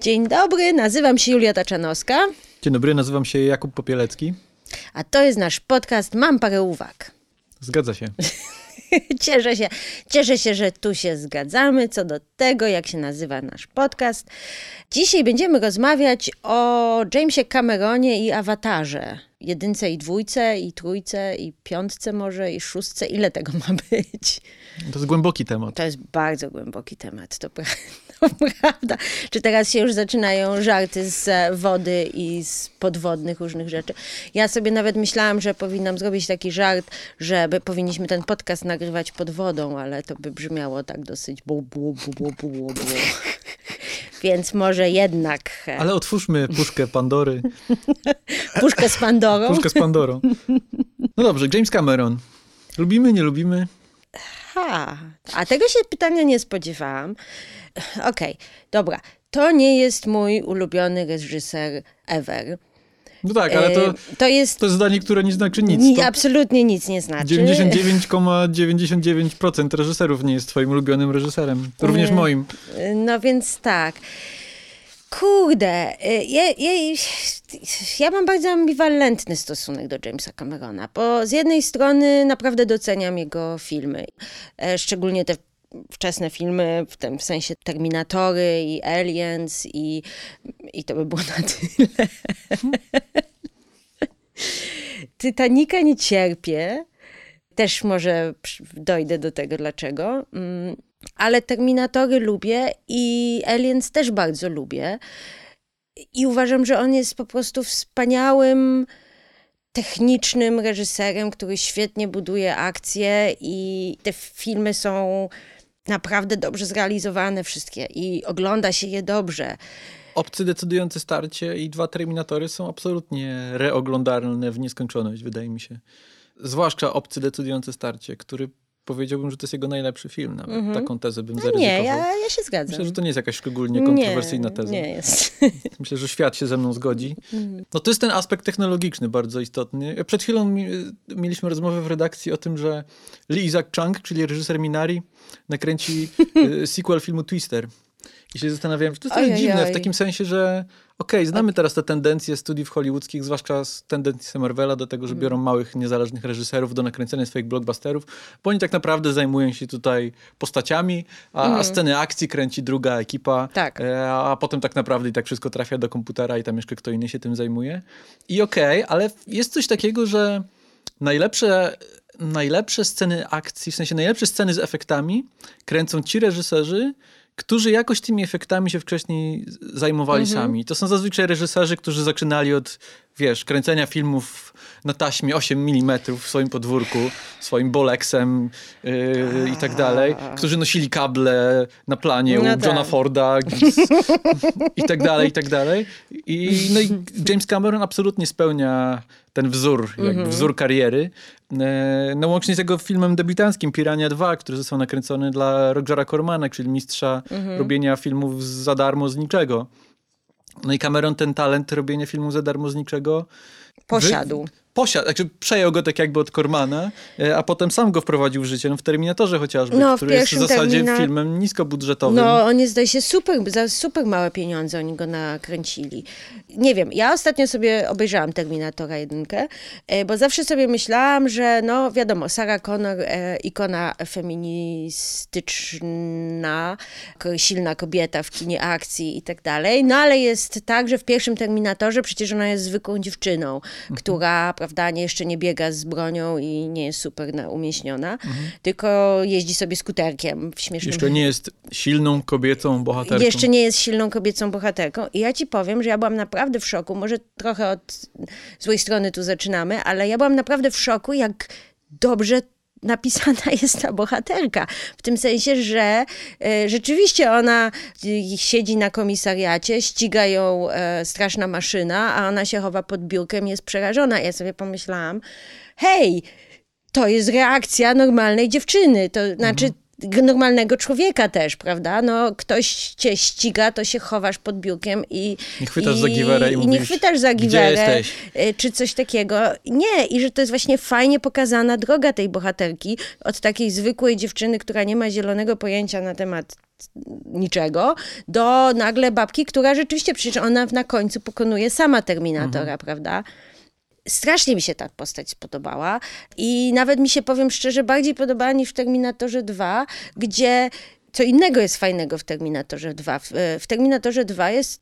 Dzień dobry, nazywam się Julia Taczanowska, Dzień dobry, nazywam się Jakub Popielecki. a to jest nasz podcast Mam parę uwag. Zgadza się. Cieszę się, cieszę się, że tu się zgadzamy co do tego, jak się nazywa nasz podcast. Dzisiaj będziemy rozmawiać o Jamesie Cameronie i awatarze. Jedynce i dwójce, i trójce, i piątce może, i szóstce. Ile tego ma być? To jest głęboki temat. To jest bardzo głęboki temat, to, pra- to prawda. Czy teraz się już zaczynają żarty z e, wody i z podwodnych różnych rzeczy? Ja sobie nawet myślałam, że powinnam zrobić taki żart, że powinniśmy ten podcast nagrywać pod wodą, ale to by brzmiało tak dosyć bu, bu, bu, bu, bu, bu, bu. Więc może jednak e, Ale otwórzmy puszkę Pandory. puszkę z Pandorą. Puszkę z Pandorą. No dobrze, James Cameron. Lubimy, nie lubimy? Ha, a tego się pytania nie spodziewałam. Okej, dobra. To nie jest mój ulubiony reżyser ever. No tak, ale to, to jest to jest zdanie, które nie znaczy nic. Ni, absolutnie nic nie znaczy. 99,99% reżyserów nie jest twoim ulubionym reżyserem. Również Nie. moim. No więc tak. Kurde, y, ja, ja, ja mam bardzo ambiwalentny stosunek do Jamesa Camerona, bo z jednej strony naprawdę doceniam jego filmy, e, szczególnie te wczesne filmy, w tym w sensie Terminatory i Aliens i, i to by było na tyle. Titanica nie cierpię. Też może dojdę do tego dlaczego. Ale Terminatory lubię i Aliens też bardzo lubię. I uważam, że on jest po prostu wspaniałym, technicznym reżyserem, który świetnie buduje akcje i te filmy są naprawdę dobrze zrealizowane wszystkie i ogląda się je dobrze. Obcy decydujące starcie i dwa Terminatory są absolutnie reoglądalne w nieskończoność, wydaje mi się. Zwłaszcza Obcy decydujące starcie, który powiedziałbym, że to jest jego najlepszy film nawet. Taką tezę bym No zaryzykował. nie, ja, ja się zgadzam. Myślę, że to nie jest jakaś szczególnie kontrowersyjna nie, teza. Nie jest. Myślę, że świat się ze mną zgodzi. Mhm. No to jest ten aspekt technologiczny bardzo istotny. Przed chwilą mi, mieliśmy rozmowę w redakcji o tym, że Lee Isaac Chung, czyli reżyser Minari, nakręci y, sequel filmu Twister. I się zastanawiałem, że to jest Ojej, dziwne oj. w takim sensie, że okej, znamy teraz te tendencje studiów hollywoodzkich, zwłaszcza z tendencji Marvela do tego, że Mhm. biorą małych, niezależnych reżyserów do nakręcenia swoich blockbusterów, bo oni tak naprawdę zajmują się tutaj postaciami, a, a sceny akcji kręci druga ekipa, Mhm. Tak. e, a potem tak naprawdę i tak wszystko trafia do komputera i tam jeszcze kto inny się tym zajmuje. I okej, ale jest coś takiego, że najlepsze, najlepsze sceny akcji, w sensie najlepsze sceny z efektami kręcą ci reżyserzy, którzy jakoś tymi efektami się wcześniej zajmowali sami. To są zazwyczaj reżyserzy, którzy zaczynali od, wiesz, kręcenia filmów na taśmie 8 mm w swoim podwórku, swoim Bolexem yy, i tak dalej, którzy nosili kable na planie No u tak. Johna Forda z, i tak dalej, i tak dalej. I, no i James Cameron absolutnie spełnia ten wzór, jakby wzór kariery. E, No łącznie z jego filmem debiutanckim Pirania 2, który został nakręcony dla Rogera Cormana, czyli mistrza robienia filmów za darmo z niczego. No i Cameron ten talent robienia filmów za darmo z niczego Posiadł. Wy, posiadł, znaczy przejął go tak jakby od Cormana, e, a potem sam go wprowadził w życie, no w Terminatorze chociażby, No, który jest w zasadzie Termina- filmem niskobudżetowym. No, on jest, zdaje się, super, za super małe pieniądze oni go nakręcili. Nie wiem, ja ostatnio sobie obejrzałam Terminatora jedynkę, e, bo zawsze sobie myślałam, że no wiadomo, Sarah Connor, e, ikona feministyczna, silna kobieta w kinie akcji i tak dalej, no ale jest tak, że w pierwszym Terminatorze przecież ona jest zwykłą dziewczyną, która, prawda, nie, jeszcze nie biega z bronią i nie jest super na, umieśniona, tylko jeździ sobie skuterkiem w śmiesznym Jeszcze nie jest silną kobiecą bohaterką. jeszcze nie jest silną kobiecą bohaterką. I ja ci powiem, że ja byłam naprawdę w szoku. Może trochę od złej strony tu zaczynamy, ale ja byłam naprawdę w szoku, jak dobrze napisana jest ta bohaterka. W tym sensie, że e, rzeczywiście ona e, siedzi na komisariacie, ściga ją e, straszna maszyna, a ona się chowa pod biurkiem jest przerażona. Ja sobie pomyślałam, hej, to jest reakcja normalnej dziewczyny. To znaczy, normalnego człowieka też, prawda? No, ktoś cię ściga, to się chowasz pod biurkiem i... Nie chwytasz i, za giwerę i, i mówisz, nie chwytasz za giwerę, y, czy coś takiego. Nie, i że to jest właśnie fajnie pokazana droga tej bohaterki od takiej zwykłej dziewczyny, która nie ma zielonego pojęcia na temat niczego, do nagle babki, która rzeczywiście, przecież ona na końcu pokonuje sama Terminatora, mhm. prawda? Strasznie mi się ta postać spodobała i nawet mi się, powiem szczerze, bardziej podobała niż w Terminatorze 2, gdzie co innego jest fajnego w Terminatorze 2. W, w Terminatorze 2 jest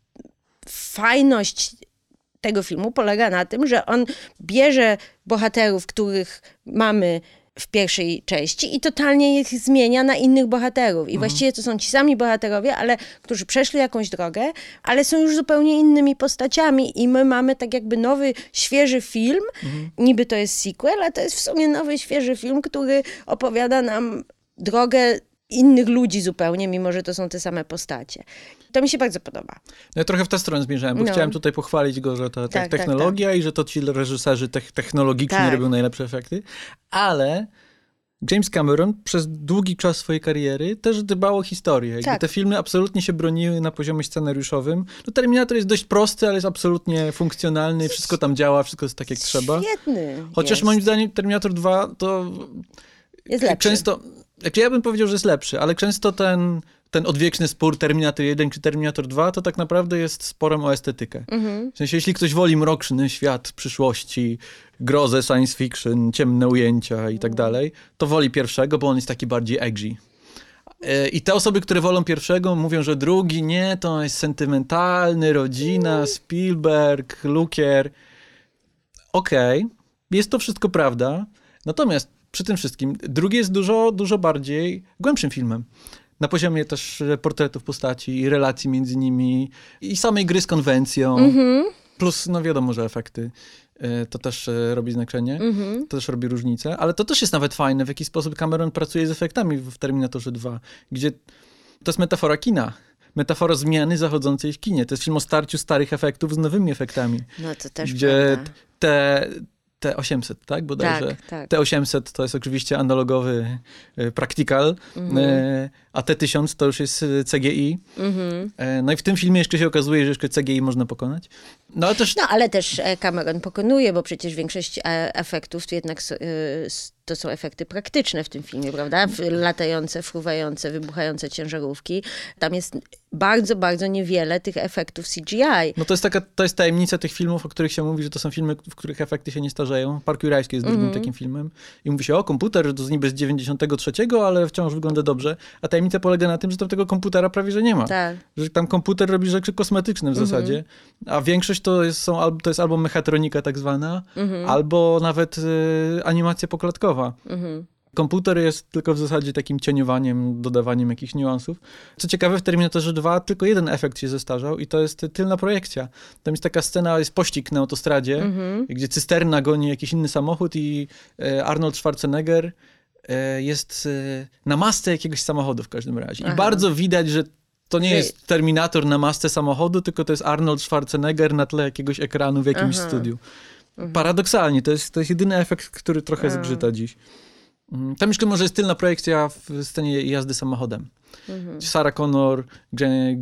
fajność tego filmu polega na tym, że on bierze bohaterów, których mamy w pierwszej części i totalnie ich zmienia na innych bohaterów. I mhm. właściwie to są ci sami bohaterowie, ale którzy przeszli jakąś drogę, ale są już zupełnie innymi postaciami i my mamy tak jakby nowy, świeży film. Mhm. Niby to jest sequel, a to jest w sumie nowy, świeży film, który opowiada nam drogę innych ludzi zupełnie, mimo że to są te same postacie. To mi się bardzo podoba. No ja trochę w tę stronę zmierzałem, bo no. chciałem tutaj pochwalić go, że to tak, technologia tak, tak. i że to ci reżyserzy te technologiczni tak. robią najlepsze efekty, ale James Cameron przez długi czas swojej kariery też dbał o historię. Tak. te filmy absolutnie się broniły na poziomie scenariuszowym. No, Terminator jest dość prosty, ale jest absolutnie funkcjonalny, wszystko tam działa, wszystko jest tak jak trzeba. Świetny Chociaż jest. moim zdaniem Terminator 2 to jest lepszy. często znaczy ja bym powiedział, że jest lepszy, ale często ten, ten odwieczny spór Terminator 1 czy Terminator 2 to tak naprawdę jest sporem o estetykę. Mhm. W sensie, jeśli ktoś woli mroczny świat przyszłości, grozę, science fiction, ciemne ujęcia i tak mhm. dalej, to woli pierwszego, bo on jest taki bardziej edgy. E, I te osoby, które wolą pierwszego, mówią, że drugi nie, to jest sentymentalny, rodzina, mhm. Spielberg, Lukier. Okej, okay, jest to wszystko prawda. Natomiast przy tym wszystkim. Drugi jest dużo, dużo bardziej głębszym filmem. Na poziomie też portretów postaci i relacji między nimi i samej gry z konwencją. Mm-hmm. Plus, no wiadomo, że efekty e, to też e, robi znaczenie, mm-hmm. to też robi różnicę, ale to też jest nawet fajne, w jaki sposób Cameron pracuje z efektami w Terminatorze 2, gdzie to jest metafora kina metafora zmiany zachodzącej w kinie. To jest film o starciu starych efektów z nowymi efektami. No to też Gdzie te, T800, tak? Bodajże. Tak, tak. T800 to jest oczywiście analogowy e, practical, mhm. E, a T1000 to już jest e, CGI. Mhm. No i w tym filmie jeszcze się okazuje, że jeszcze CGI można pokonać. No ale też, no, ale też Cameron pokonuje, bo przecież większość efektów jednak to są efekty praktyczne w tym filmie, prawda? Latające, fruwające, wybuchające ciężarówki. Tam jest bardzo, bardzo niewiele tych efektów CGI. No to jest taka, to jest tajemnica tych filmów, o których się mówi, że to są filmy, w których efekty się nie starzeją. Park Jurajski jest drugim mm -hmm. takim filmem. I mówi się, o komputer, to z niby z 93, ale wciąż wygląda dobrze. A tajemnica polega na tym, że tam tego komputera prawie, że nie ma. Tak. Że tam komputer robi rzeczy kosmetyczne w mm -hmm. zasadzie. A większość to jest, są, to jest albo mechatronika tak zwana, -hmm. albo nawet y, animacja poklatkowa. Mhm. Komputer jest tylko w zasadzie takim cieniowaniem, dodawaniem jakichś niuansów. Co ciekawe, w Terminatorze 2 tylko jeden efekt się zestarzał i to jest tylna projekcja. Tam jest taka scena, jest pościg na autostradzie, mhm. gdzie cysterna goni jakiś inny samochód i e, Arnold Schwarzenegger e, jest e, na masce jakiegoś samochodu w każdym razie. Aha. I bardzo widać, że to nie jest Terminator na masce samochodu, tylko to jest Arnold Schwarzenegger na tle jakiegoś ekranu w jakimś Aha. studiu. Mhm. Paradoksalnie, to jest, to jest jedyny efekt, który trochę zgrzyta dziś. Mhm. Tam jeszcze może jest tylna projekcja w scenie jazdy samochodem. Mhm. Sarah Connor,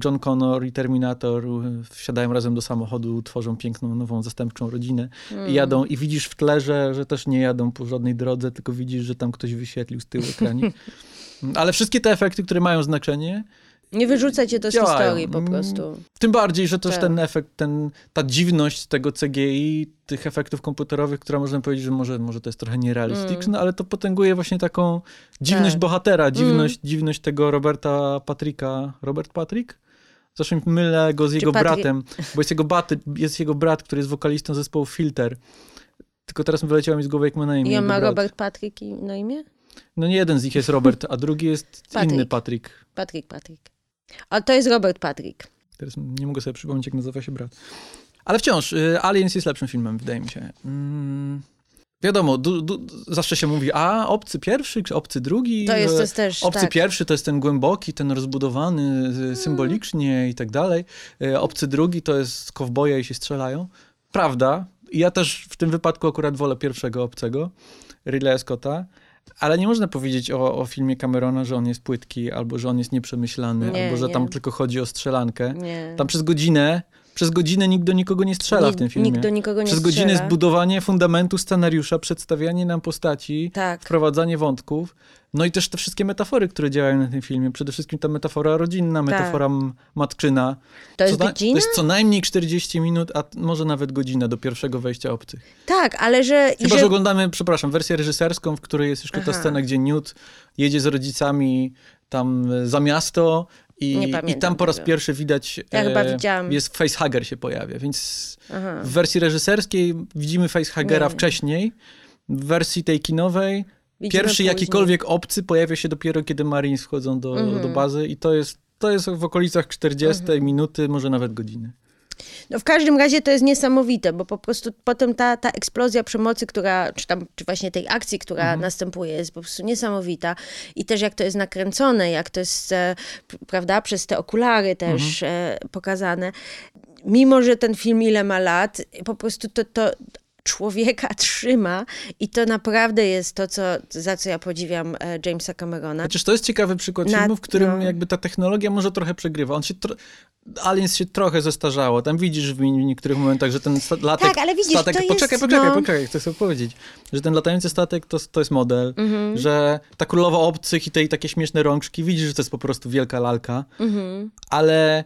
John Connor i Terminator wsiadają razem do samochodu, tworzą piękną, nową, zastępczą rodzinę mhm. i jadą i widzisz w tle, że, że też nie jadą po żadnej drodze, tylko widzisz, że tam ktoś wyświetlił z tyłu ekranie. Ale wszystkie te efekty, które mają znaczenie, nie wyrzucać cię to z działają. historii po prostu. Tym bardziej, że też tak. ten efekt, ten, ta dziwność tego CGI, tych efektów komputerowych, która można powiedzieć, że może, może to jest trochę nierealistyczne, mm. ale to potęguje właśnie taką dziwność tak. bohatera, dziwność, mm. dziwność tego Roberta Patricka. Robert Patrick? Zresztą mylę go z jego bratem, bo jest jego, bat, jest jego brat, który jest wokalistą zespołu Filter. Tylko teraz wyleciało mi z głowy, jak ma na imię. I on ma brat. Robert Patrick na imię? No nie jeden z nich jest Robert, a drugi jest Patrick. inny Patrick. Patrick, Patrick. A to jest Robert Patrick. Teraz nie mogę sobie przypomnieć, jak nazywa się brat. Ale wciąż, y, Aliens jest lepszym filmem, wydaje mi się. Mm. Wiadomo, du, du, zawsze się mówi, a obcy pierwszy, obcy drugi. To jest, to jest też. Obcy tak. pierwszy to jest ten głęboki, ten rozbudowany mm. symbolicznie i tak dalej. Y, obcy drugi to jest kowboje i się strzelają. Prawda. I ja też w tym wypadku akurat wolę pierwszego obcego, Ridleya Scotta. Ale nie można powiedzieć o, o filmie Camerona, że on jest płytki, albo że on jest nieprzemyślany, Nie, albo że nie. tam tylko chodzi o strzelankę. Nie. Tam przez godzinę, przez godzinę nikt do nikogo nie strzela w tym filmie. Nikt do nikogo nie przez godzinę strzela. jest budowanie fundamentu scenariusza, przedstawianie nam postaci, Tak. wprowadzanie wątków. No i też te wszystkie metafory, które działają na tym filmie. Przede wszystkim ta metafora rodzinna, metafora m- matczyna. Tak. To jest co na- godzina? To jest co najmniej 40 minut, a może nawet godzina do pierwszego wejścia obcych. Tak, ale że... Chyba, że że... oglądamy, przepraszam, wersję reżyserską, w której jest jeszcze ta Aha. scena, gdzie Newt jedzie z rodzicami tam e, za miasto i, i tam po raz tego. pierwszy widać, e, Ja chyba widziałam. jest facehugger się pojawia, więc Aha. w wersji reżyserskiej widzimy facehuggera Nie. wcześniej, w wersji tej kinowej Widzimy pierwszy później. jakikolwiek obcy pojawia się dopiero, kiedy Marines wchodzą do, Mhm. do bazy i to jest, to jest w okolicach 40 minuty, może nawet godziny. No w każdym razie to jest niesamowite, bo po prostu potem ta, ta eksplozja przemocy, która, czy tam, czy właśnie tej akcji, która Mhm. następuje, jest po prostu niesamowita. I też jak to jest nakręcone, jak to jest, e, prawda, przez te okulary też Mhm. e, pokazane. Mimo, że ten film ile ma lat, po prostu to, to człowieka trzyma i to naprawdę jest to, co, za co ja podziwiam e, Jamesa Camerona. Chociaż to jest ciekawy przykład Na- filmu, w którym no. jakby ta technologia może trochę przegrywa. On się tro... Aliens się trochę zestarzało. Tam widzisz w niektórych momentach, że ten latek... Tak, ale widzisz, statek... to jest, Poczekaj, poczekaj, no- poczekaj, chcę sobie powiedzieć. Że ten latający statek to, to jest model, Mhm. że ta królowa obcych i tej takie śmieszne rączki, widzisz, że to jest po prostu wielka lalka, Mhm. ale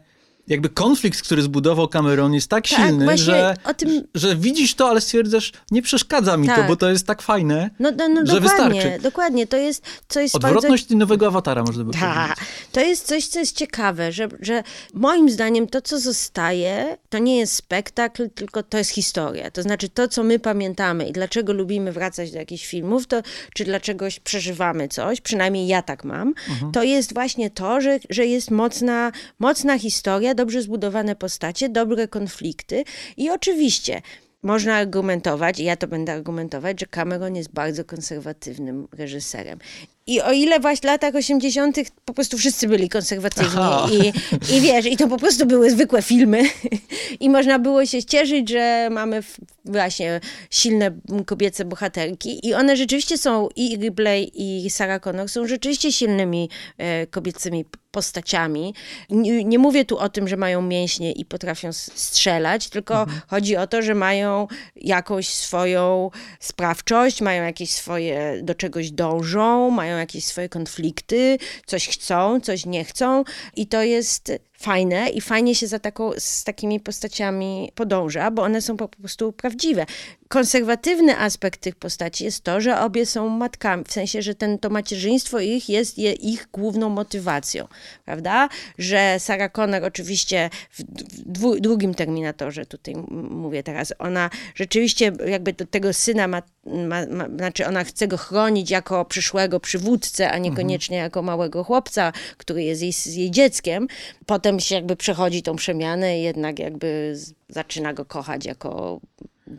jakby konflikt, który zbudował Cameron jest tak, Tak, silny, że, tym- że widzisz to, ale stwierdzasz, nie przeszkadza mi to, Tak. bo to jest tak fajne. No, no, no że dokładnie, wystarczy. dokładnie. To jest, co jest bardzo Odwrotność nowego awatara, można by Tak, powiedzieć. to jest coś, co jest ciekawe, że, że moim zdaniem to, co zostaje, to nie jest spektakl, tylko to jest historia. To znaczy to, co my pamiętamy i dlaczego lubimy wracać do jakichś filmów, to, czy dlaczegoś przeżywamy coś, przynajmniej ja tak mam, to jest właśnie to, że, że jest mocna, mocna historia, dobrze zbudowane postacie, dobre konflikty i oczywiście można argumentować, i ja to będę argumentować, że Cameron jest bardzo konserwatywnym reżyserem. I o ile właśnie w latach 80. po prostu wszyscy byli konserwatywni Aha. i, i wiesz, i to po prostu były zwykłe filmy i można było się cieszyć, że mamy właśnie silne kobiece bohaterki i one rzeczywiście są, i Ripley i Sarah Connor są rzeczywiście silnymi e, kobiecymi postaciami. Nie, nie mówię tu o tym, że mają mięśnie i potrafią strzelać, tylko chodzi o to, że mają jakąś swoją sprawczość, mają jakieś swoje, do czegoś dążą, mają jakieś swoje konflikty, coś chcą, coś nie chcą i to jest fajne i fajnie się za taką, z takimi postaciami podąża, bo one są po prostu prawdziwe. Konserwatywny aspekt tych postaci jest to, że obie są matkami, w sensie, że ten, to macierzyństwo ich jest je, ich główną motywacją, prawda? Że Sarah Connor oczywiście w, dwu, drugim Terminatorze, tutaj mówię teraz, ona rzeczywiście jakby do tego syna ma, ma, ma, znaczy ona chce go chronić jako przyszłego przywódcę, a niekoniecznie jako małego chłopca, który jest jej, jej dzieckiem. Potem się jakby przechodzi tą przemianę i jednak jakby z- zaczyna go kochać jako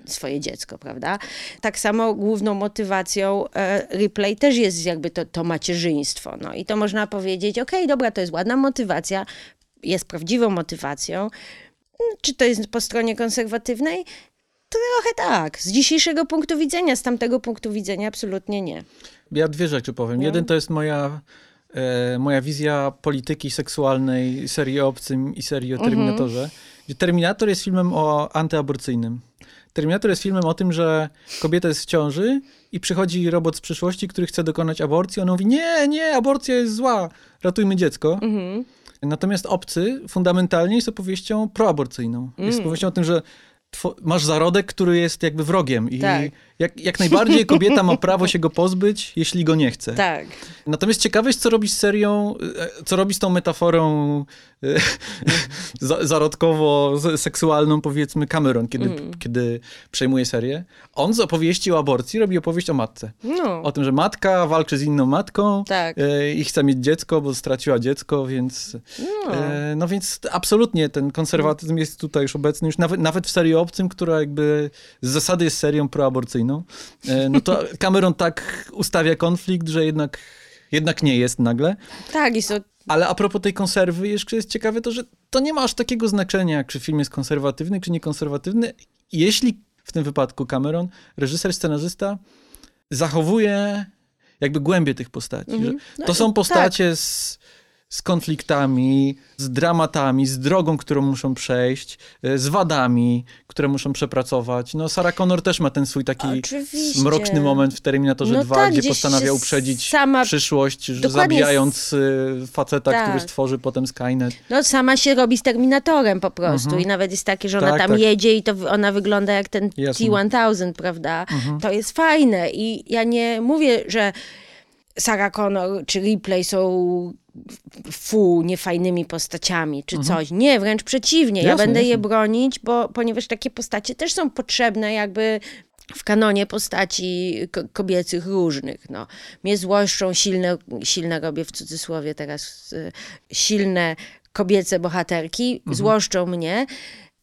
swoje dziecko, prawda? Tak samo główną motywacją e, Ripley też jest jakby to, to macierzyństwo. No i to można powiedzieć, okej, dobra, to jest ładna motywacja, jest prawdziwą motywacją. Czy to jest po stronie konserwatywnej? Trochę tak. Z dzisiejszego punktu widzenia, z tamtego punktu widzenia absolutnie nie. Ja dwie rzeczy powiem. No. Jeden to jest moja, e, moja wizja polityki seksualnej serii o Obcym i serii o Terminatorze, gdzie Terminator jest filmem o antyaborcyjnym. Terminator jest filmem o tym, że kobieta jest w ciąży i przychodzi robot z przyszłości, który chce dokonać aborcji. On mówi, nie, nie, aborcja jest zła, ratujmy dziecko. Natomiast Obcy fundamentalnie jest opowieścią proaborcyjną. Jest opowieścią o tym, że masz zarodek, który jest jakby wrogiem i Tak. Jak, jak najbardziej kobieta ma prawo się go pozbyć, jeśli go nie chce. Tak. Natomiast ciekawe jest, co robi z serią, e, co robi z tą metaforą e, za- zarodkowo-seksualną, powiedzmy, Cameron, kiedy, Mm. kiedy przejmuje serię. On z opowieści o aborcji robi opowieść o matce. No. O tym, że matka walczy z inną matką Tak. e, i chce mieć dziecko, bo straciła dziecko, więc No. no więc absolutnie ten konserwatyzm jest tutaj już obecny, już nawet, nawet w serii Obcym, która jakby z zasady jest serią proaborcyjną, e, no to Cameron tak ustawia konflikt, że jednak, jednak nie jest nagle. Tak, i Ale a propos tej konserwy, jeszcze jest ciekawe to, że to nie ma aż takiego znaczenia, czy film jest konserwatywny, czy niekonserwatywny. Jeśli w tym wypadku Cameron, reżyser, scenarzysta, zachowuje jakby głębię tych postaci. Że Mhm. No to są tak. postacie z, z konfliktami, z dramatami, z drogą, którą muszą przejść, y, z wadami, które muszą przepracować. No Sarah Connor też ma ten swój taki Oczywiście. mroczny moment w Terminatorze No 2, tak, gdzie postanawia uprzedzić sama- przyszłość, zabijając y, faceta, Tak. który stworzy potem Skynet. No sama się robi z Terminatorem po prostu i nawet jest takie, że ona Mhm. Tak, tam tak. jedzie i to ona wygląda jak ten Jasne. T-1000, prawda? Mhm. To jest fajne i ja nie mówię, że Sarah Connor czy Ripley są fu, niefajnymi postaciami czy coś. Nie, wręcz przeciwnie. ja Mhm. Jasne, będę je jasne. bronić, bo ponieważ takie postacie też są potrzebne jakby w kanonie postaci ko- kobiecych różnych. No. Mnie złoszczą silne, silne robię w cudzysłowie teraz, y, silne kobiece bohaterki, Mhm. złoszczą mnie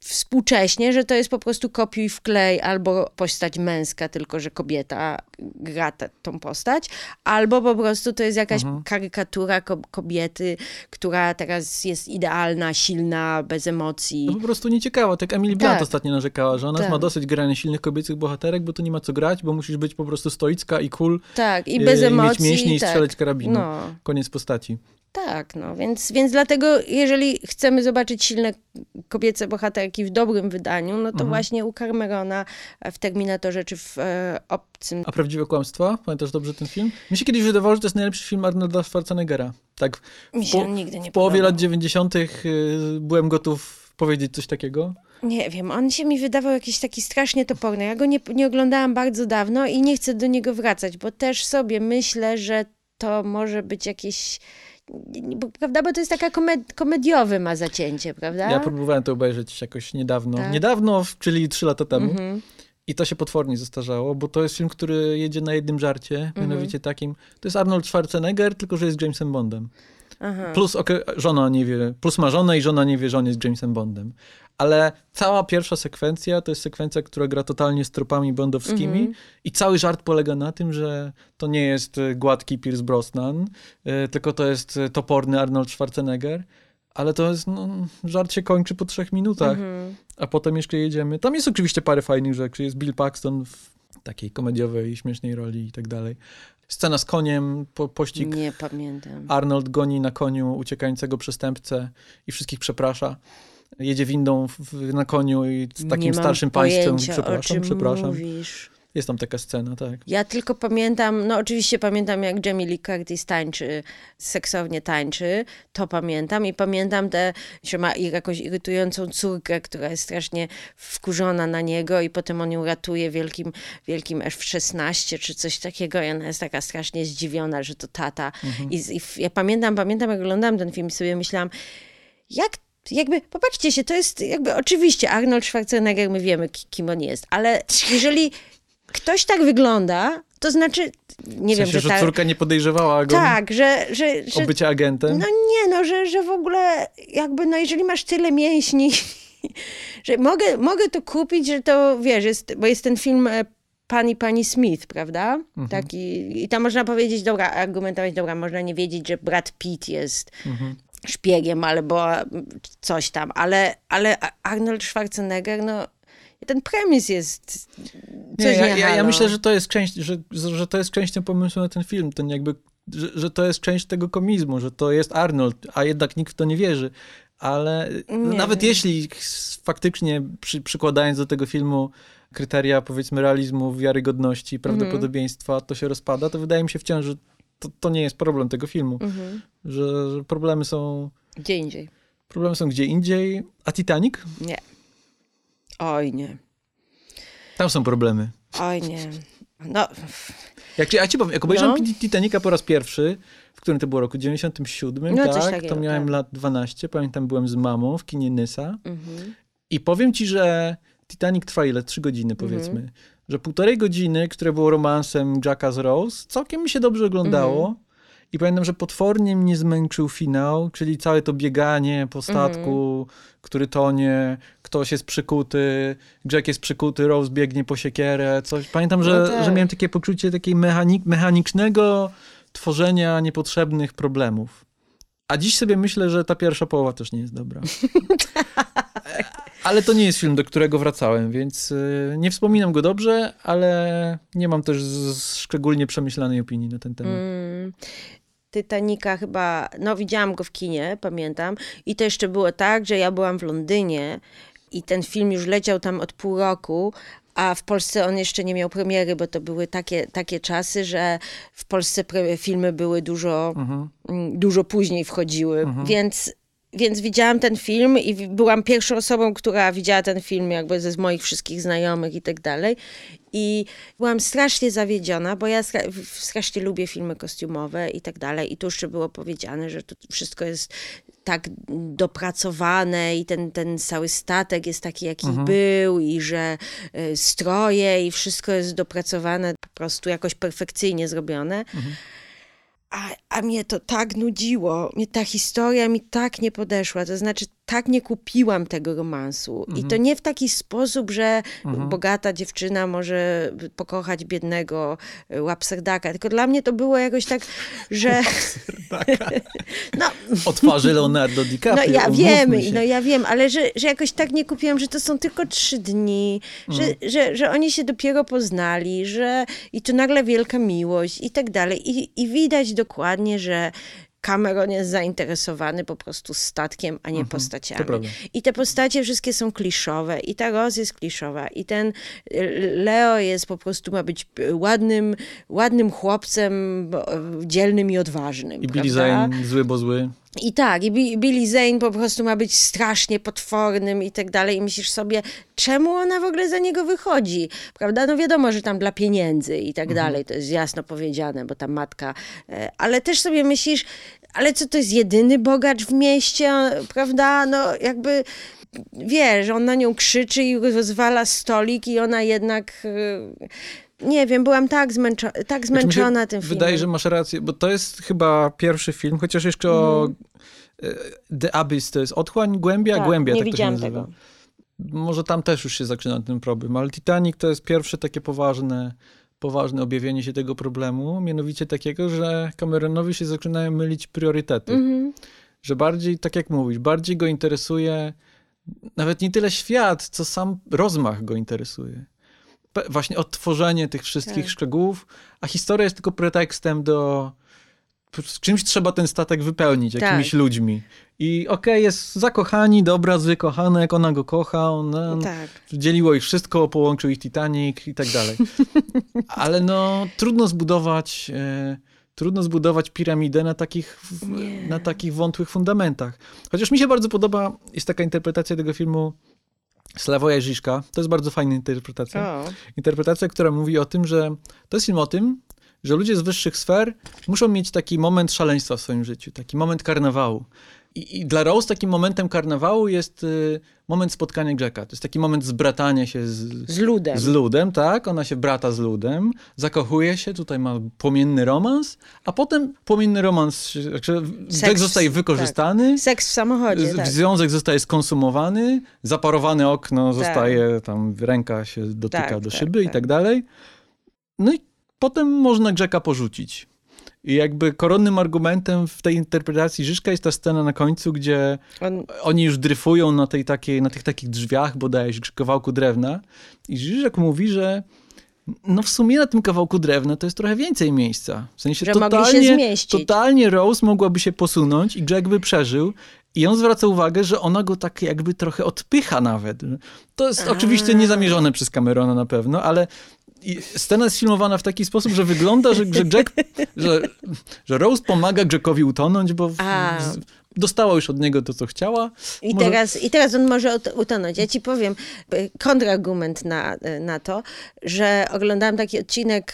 współcześnie, że to jest po prostu kopiuj wklej albo postać męska, tylko że kobieta gra tę- tą postać, albo po prostu to jest jakaś Mhm. karykatura ko- kobiety, która teraz jest idealna, silna, bez emocji. No po prostu nieciekawa. Tak Emily Blunt Tak. ostatnio narzekała, że ona Tak. ma dosyć grania silnych kobiecych bohaterek, bo tu nie ma co grać, bo musisz być po prostu stoicka i cool. Tak, i bez mieć emocji. mięśnie i tak. strzelać karabinu. No. Koniec postaci. Tak, no więc, więc dlatego, jeżeli chcemy zobaczyć silne kobiece bohaterki w dobrym wydaniu, no to Mhm. właśnie u Carmerona w Terminatorze czy w e, Obcym. A prawdziwe kłamstwa? Pamiętasz dobrze ten film? Mi się kiedyś wydawało, że to jest najlepszy film Arnolda Schwarzeneggera. Tak, Mi się po, nigdy nie w połowie podobał. lat 90. y, byłem gotów powiedzieć coś takiego. Nie wiem, on się mi wydawał jakiś taki strasznie toporny. Ja go nie, nie oglądałam bardzo dawno i nie chcę do niego wracać, bo też sobie myślę, że to może być jakieś... Prawda? Bo to jest taka komed- komediowe ma zacięcie, prawda? Ja próbowałem to obejrzeć jakoś niedawno. Tak. Niedawno, czyli trzy lata temu. Mhm. I to się potwornie zestarzało, bo to jest film, który jedzie na jednym żarcie, mianowicie takim. To jest Arnold Schwarzenegger, tylko że jest Jamesem Bondem. Aha. Plus okej, żona nie wie, plus ma żonę i żona nie wie, że on jest Jamesem Bondem. Ale cała pierwsza sekwencja to jest sekwencja, która gra totalnie z tropami bondowskimi Mhm. i cały żart polega na tym, że to nie jest e, gładki Pierce Brosnan, e, tylko to jest e, toporny Arnold Schwarzenegger. Ale to jest, no, żart się kończy po trzech minutach, Mhm. a potem jeszcze jedziemy. Tam jest oczywiście parę fajnych rzeczy. Jest Bill Paxton w takiej komediowej, śmiesznej roli i tak dalej. Scena z koniem, po, pościg Nie pamiętam. Arnold goni na koniu uciekającego przestępcę i wszystkich przeprasza. Jedzie windą w, na koniu i z takim starszym państwem. pojęcia, o Przepraszam, przepraszam. mówisz. Jest tam taka scena, tak. Ja tylko pamiętam, no oczywiście pamiętam jak Jamie Lee Curtis tańczy, seksownie tańczy, to pamiętam i pamiętam te, że ma i- jakąś irytującą córkę, która jest strasznie wkurzona na niego i potem on ją ratuje wielkim, wielkim F-16 czy coś takiego i ona jest taka strasznie zdziwiona, że to tata. I, z- I f- ja pamiętam, pamiętam jak oglądałam ten film i sobie myślałam, jak jakby, popatrzcie się, to jest jakby oczywiście Arnold Schwarzenegger, my wiemy ki- kim on jest, ale jeżeli ktoś tak wygląda, to znaczy, nie W wiem, sensie, że że ta, córka nie podejrzewała go tak, że, że, o że bycie agentem. no nie, no, że, że w ogóle jakby, no jeżeli masz tyle mięśni, że mogę, mogę to kupić, że to, wiesz, jest, bo jest ten film e, Pan i Pani Smith, prawda? Mhm. Taki, I tam można powiedzieć, dobra, argumentować, dobra, można nie wiedzieć, że Brad Pitt jest Mhm. Szpiegiem albo coś tam, ale, ale Arnold Schwarzenegger, no ten premis jest Nie, coś ja, nie, ja, ja myślę, że to jest część, że, że to jest częścią pomysłu na ten film, ten jakby, że, że to jest część tego komizmu, że to jest Arnold, a jednak nikt w to nie wierzy. Ale Nie nawet jeśli faktycznie przy, przykładając do tego filmu kryteria powiedzmy realizmu, wiarygodności, prawdopodobieństwa, to się rozpada, to wydaje mi się wciąż, że to, to nie jest problem tego filmu. Mhm. Że, że problemy są Gdzie indziej. problemy są gdzie indziej. A Titanic? Nie. Oj nie. Tam są problemy. Oj nie. No, Jak, ja ci powiem, jak obejrzałem No. Ti- Titanica po raz pierwszy, w którym to było roku? 97, No, tak? takiego, to miałem tak. lat 12, pamiętam, byłem z mamą w kinie Nysa mhm. i powiem ci, że Titanic trwa ile? Trzy godziny powiedzmy. Mhm. Że półtorej godziny, które było romansem Jacka z Rose, całkiem mi się dobrze oglądało. Mhm. I pamiętam, że potwornie mnie zmęczył finał, czyli całe to bieganie po statku, Mhm. który tonie, ktoś jest przykuty, Jack jest przykuty, Rose biegnie po siekierę, coś. Pamiętam, że, No tak. że miałem takie poczucie takiej mechanik, mechanicznego tworzenia niepotrzebnych problemów. A dziś sobie myślę, że ta pierwsza połowa też nie jest dobra. Ale to nie jest film, do którego wracałem, więc y, nie wspominam go dobrze, ale nie mam też szczególnie przemyślanej opinii na ten temat. Mm. Titanica chyba, no widziałam go w kinie, pamiętam. I to jeszcze było tak, że ja byłam w Londynie i ten film już leciał tam od pół roku, a w Polsce on jeszcze nie miał premiery, bo to były takie, takie czasy, że w Polsce filmy były dużo, mhm. Mm, dużo później wchodziły, mhm. więc więc widziałam ten film i byłam pierwszą osobą, która widziała ten film jakby ze moich wszystkich znajomych i tak dalej. I byłam strasznie zawiedziona, bo ja strasznie lubię filmy kostiumowe i tak dalej. I tu jeszcze było powiedziane, że to wszystko jest tak dopracowane i ten, ten cały statek jest taki, jaki mhm. był i że y, stroje i wszystko jest dopracowane, po prostu jakoś perfekcyjnie zrobione. Mhm. A, a mnie to tak nudziło, mnie ta historia mi tak nie podeszła, to znaczy tak nie kupiłam tego romansu. Mhm. I to mhm. nie w taki sposób, że mhm. bogata dziewczyna może pokochać biednego e, łapserdaka, tylko dla mnie to było jakoś tak, że... no, o twarzy Leonardo DiCaprio. No ja wiem, no ja wiem, ale że, że jakoś tak nie kupiłam, że to są tylko trzy dni, mhm. że, że, że oni się dopiero poznali, że i tu nagle wielka miłość i tak dalej. I, i widać dokładnie, że Cameron jest zainteresowany po prostu statkiem, a nie mhm, postaciami. I te postacie wszystkie są kliszowe. I ta Rose jest kliszowa. I ten y, Leo jest po prostu, ma być ładnym, ładnym chłopcem, dzielnym i odważnym. I Billy Zane zły, bo zły. I tak, i Billy Zane po prostu ma być strasznie potwornym i tak dalej. I myślisz sobie, czemu ona w ogóle za niego wychodzi? Prawda? No wiadomo, że tam dla pieniędzy i tak mhm. dalej. To jest jasno powiedziane, bo ta matka. E, ale też sobie myślisz, ale co to jest jedyny bogacz w mieście, prawda? No jakby wiesz, on na nią krzyczy i rozwala stolik i ona jednak e, nie wiem, byłam tak, zmęczo tak znaczy, zmęczona znaczy, tym filmem. Wydaje, że masz rację, bo to jest chyba pierwszy film, chociaż jeszcze mm. o mhm. The Abyss to jest Otchłań, Głębia, tak, Głębia, nie tak widziałam to się nazywa. Tego. Może tam też już się zaczyna ten problem, ale Titanic to jest pierwsze takie poważne, poważne objawienie się tego problemu, mianowicie takiego, że Cameronowi się zaczynają mylić priorytety. Mm -hmm. Że bardziej, tak jak mówisz, bardziej go interesuje nawet nie tyle świat, co sam rozmach go interesuje właśnie odtworzenie tych wszystkich tak. szczegółów, a historia jest tylko pretekstem do czymś trzeba ten statek wypełnić, jakimiś tak. ludźmi. I okej, okay, jest zakochani, dobra, zły kochanek, ona go kocha, ona tak. dzieliło ich wszystko, połączył ich Titanic i tak dalej. Ale no, trudno zbudować, e, trudno zbudować piramidę na takich, na takich wątłych fundamentach. Chociaż mi się bardzo podoba, jest taka interpretacja tego filmu Slawoja Żyżka. To jest bardzo fajna interpretacja. O. Interpretacja, która mówi o tym, że to jest film o tym, że ludzie z wyższych sfer muszą mieć taki moment szaleństwa w swoim życiu, taki moment karnawału. I, I, dla Rose takim momentem karnawału jest y, moment spotkania Jacka. To jest taki moment zbratania się z, z ludem. Z ludem, tak. Ona się brata z ludem, zakochuje się, tutaj ma płomienny romans, a potem płomienny romans, znaczy Seks, zostaje wykorzystany. Tak. Seks w samochodzie, z, tak. Związek zostaje skonsumowany, zaparowane okno tak. zostaje, tam ręka się dotyka tak, do tak, szyby i tak. tak dalej. No i potem można Jacka porzucić. I jakby koronnym argumentem w tej interpretacji Żyżka jest ta scena na końcu, gdzie On... oni już dryfują na, tej takiej, na tych takich drzwiach bodajże kawałku drewna i Żyżek mówi, że no w sumie na tym kawałku drewna to jest trochę więcej miejsca. W sensie że totalnie, totalnie Rose mogłaby się posunąć i Jack by przeżył i on zwraca uwagę, że ona go tak jakby trochę odpycha nawet. To jest A. oczywiście niezamierzone przez Camerona na pewno, ale scena jest filmowana w taki sposób, że wygląda, że, że Jack, że, że Rose pomaga Jackowi utonąć, bo dostała już od niego to, co chciała. I, może... teraz, I teraz on może utonąć. Ja ci powiem e, kontrargument na, e, na to, że oglądałam taki odcinek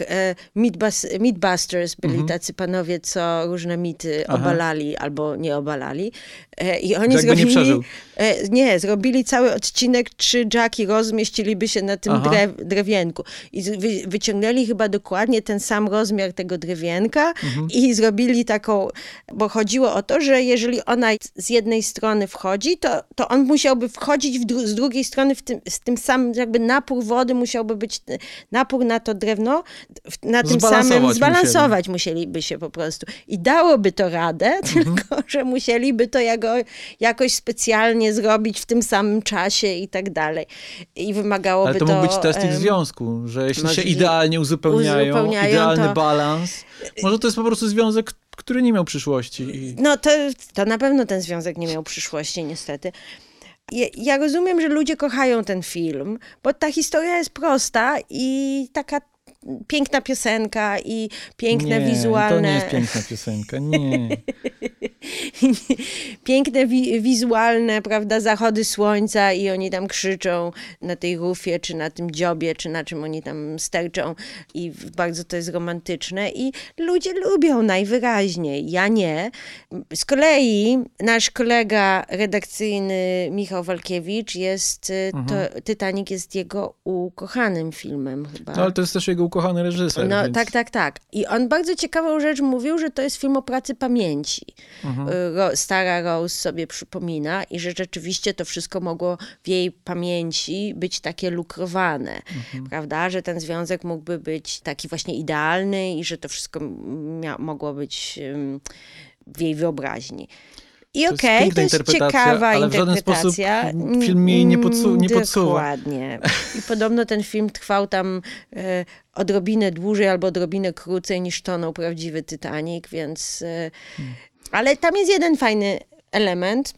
Meatbus, Meatbusters, byli mhm. tacy panowie, co różne mity Aha. obalali albo nie obalali. I oni Jack zrobili... nie przeżył. Nie, zrobili cały odcinek, czy Jack i Rose zmieściliby się na tym drew, drewienku. I wy, wyciągnęli chyba dokładnie ten sam rozmiar tego drewienka mhm. i zrobili taką, bo chodziło o to, że jeżeli ona z jednej strony wchodzi, to, to on musiałby wchodzić dru z drugiej strony w tym, z tym samym, jakby napór wody musiałby być, napór na to drewno, na tym samym zbalansować musieli. musieliby się po prostu. I dałoby to radę, mhm. tylko że musieliby to jako, jakoś specjalnie zrobić w tym samym czasie i tak dalej. I wymagałoby to... Ale to mógł być test ich związku, że jeśli się idealnie uzupełniają, uzupełniają idealny to... balans, może to jest po prostu związek, który nie miał przyszłości. I... No to, to na pewno ten związek nie miał przyszłości, niestety. Ja, ja, rozumiem, że ludzie kochają ten film, bo ta historia jest prosta i taka piękna piosenka i piękne nie, wizualne. To nie jest piękna piosenka, nie. piękne wi wizualne, prawda, zachody słońca i oni tam krzyczą na tej rufie, czy na tym dziobie, czy na czym oni tam sterczą i bardzo to jest romantyczne i ludzie lubią najwyraźniej, ja nie. Z kolei nasz kolega redakcyjny Michał Walkiewicz jest, y, mhm. to Titanic jest jego ukochanym filmem chyba. No ale to jest też jego ukochany reżyser. No więc... tak, tak, tak. I on bardzo ciekawą rzecz mówił, że to jest film o pracy pamięci. Mhm. Y, stara Rose sobie przypomina i że rzeczywiście to wszystko mogło w jej pamięci być takie lukrowane, mhm. prawda? Że ten związek mógłby być taki właśnie idealny i że to wszystko mogło być w jej wyobraźni. I okej, okay, to jest ciekawa ale w żaden sposób film jej nie, podsu nie podsuwa. Dokładnie. I podobno ten film trwał tam e, odrobinę dłużej albo odrobinę krócej niż tonął prawdziwy Titanic, więc... E, hmm. Ale tam jest jeden fajny element,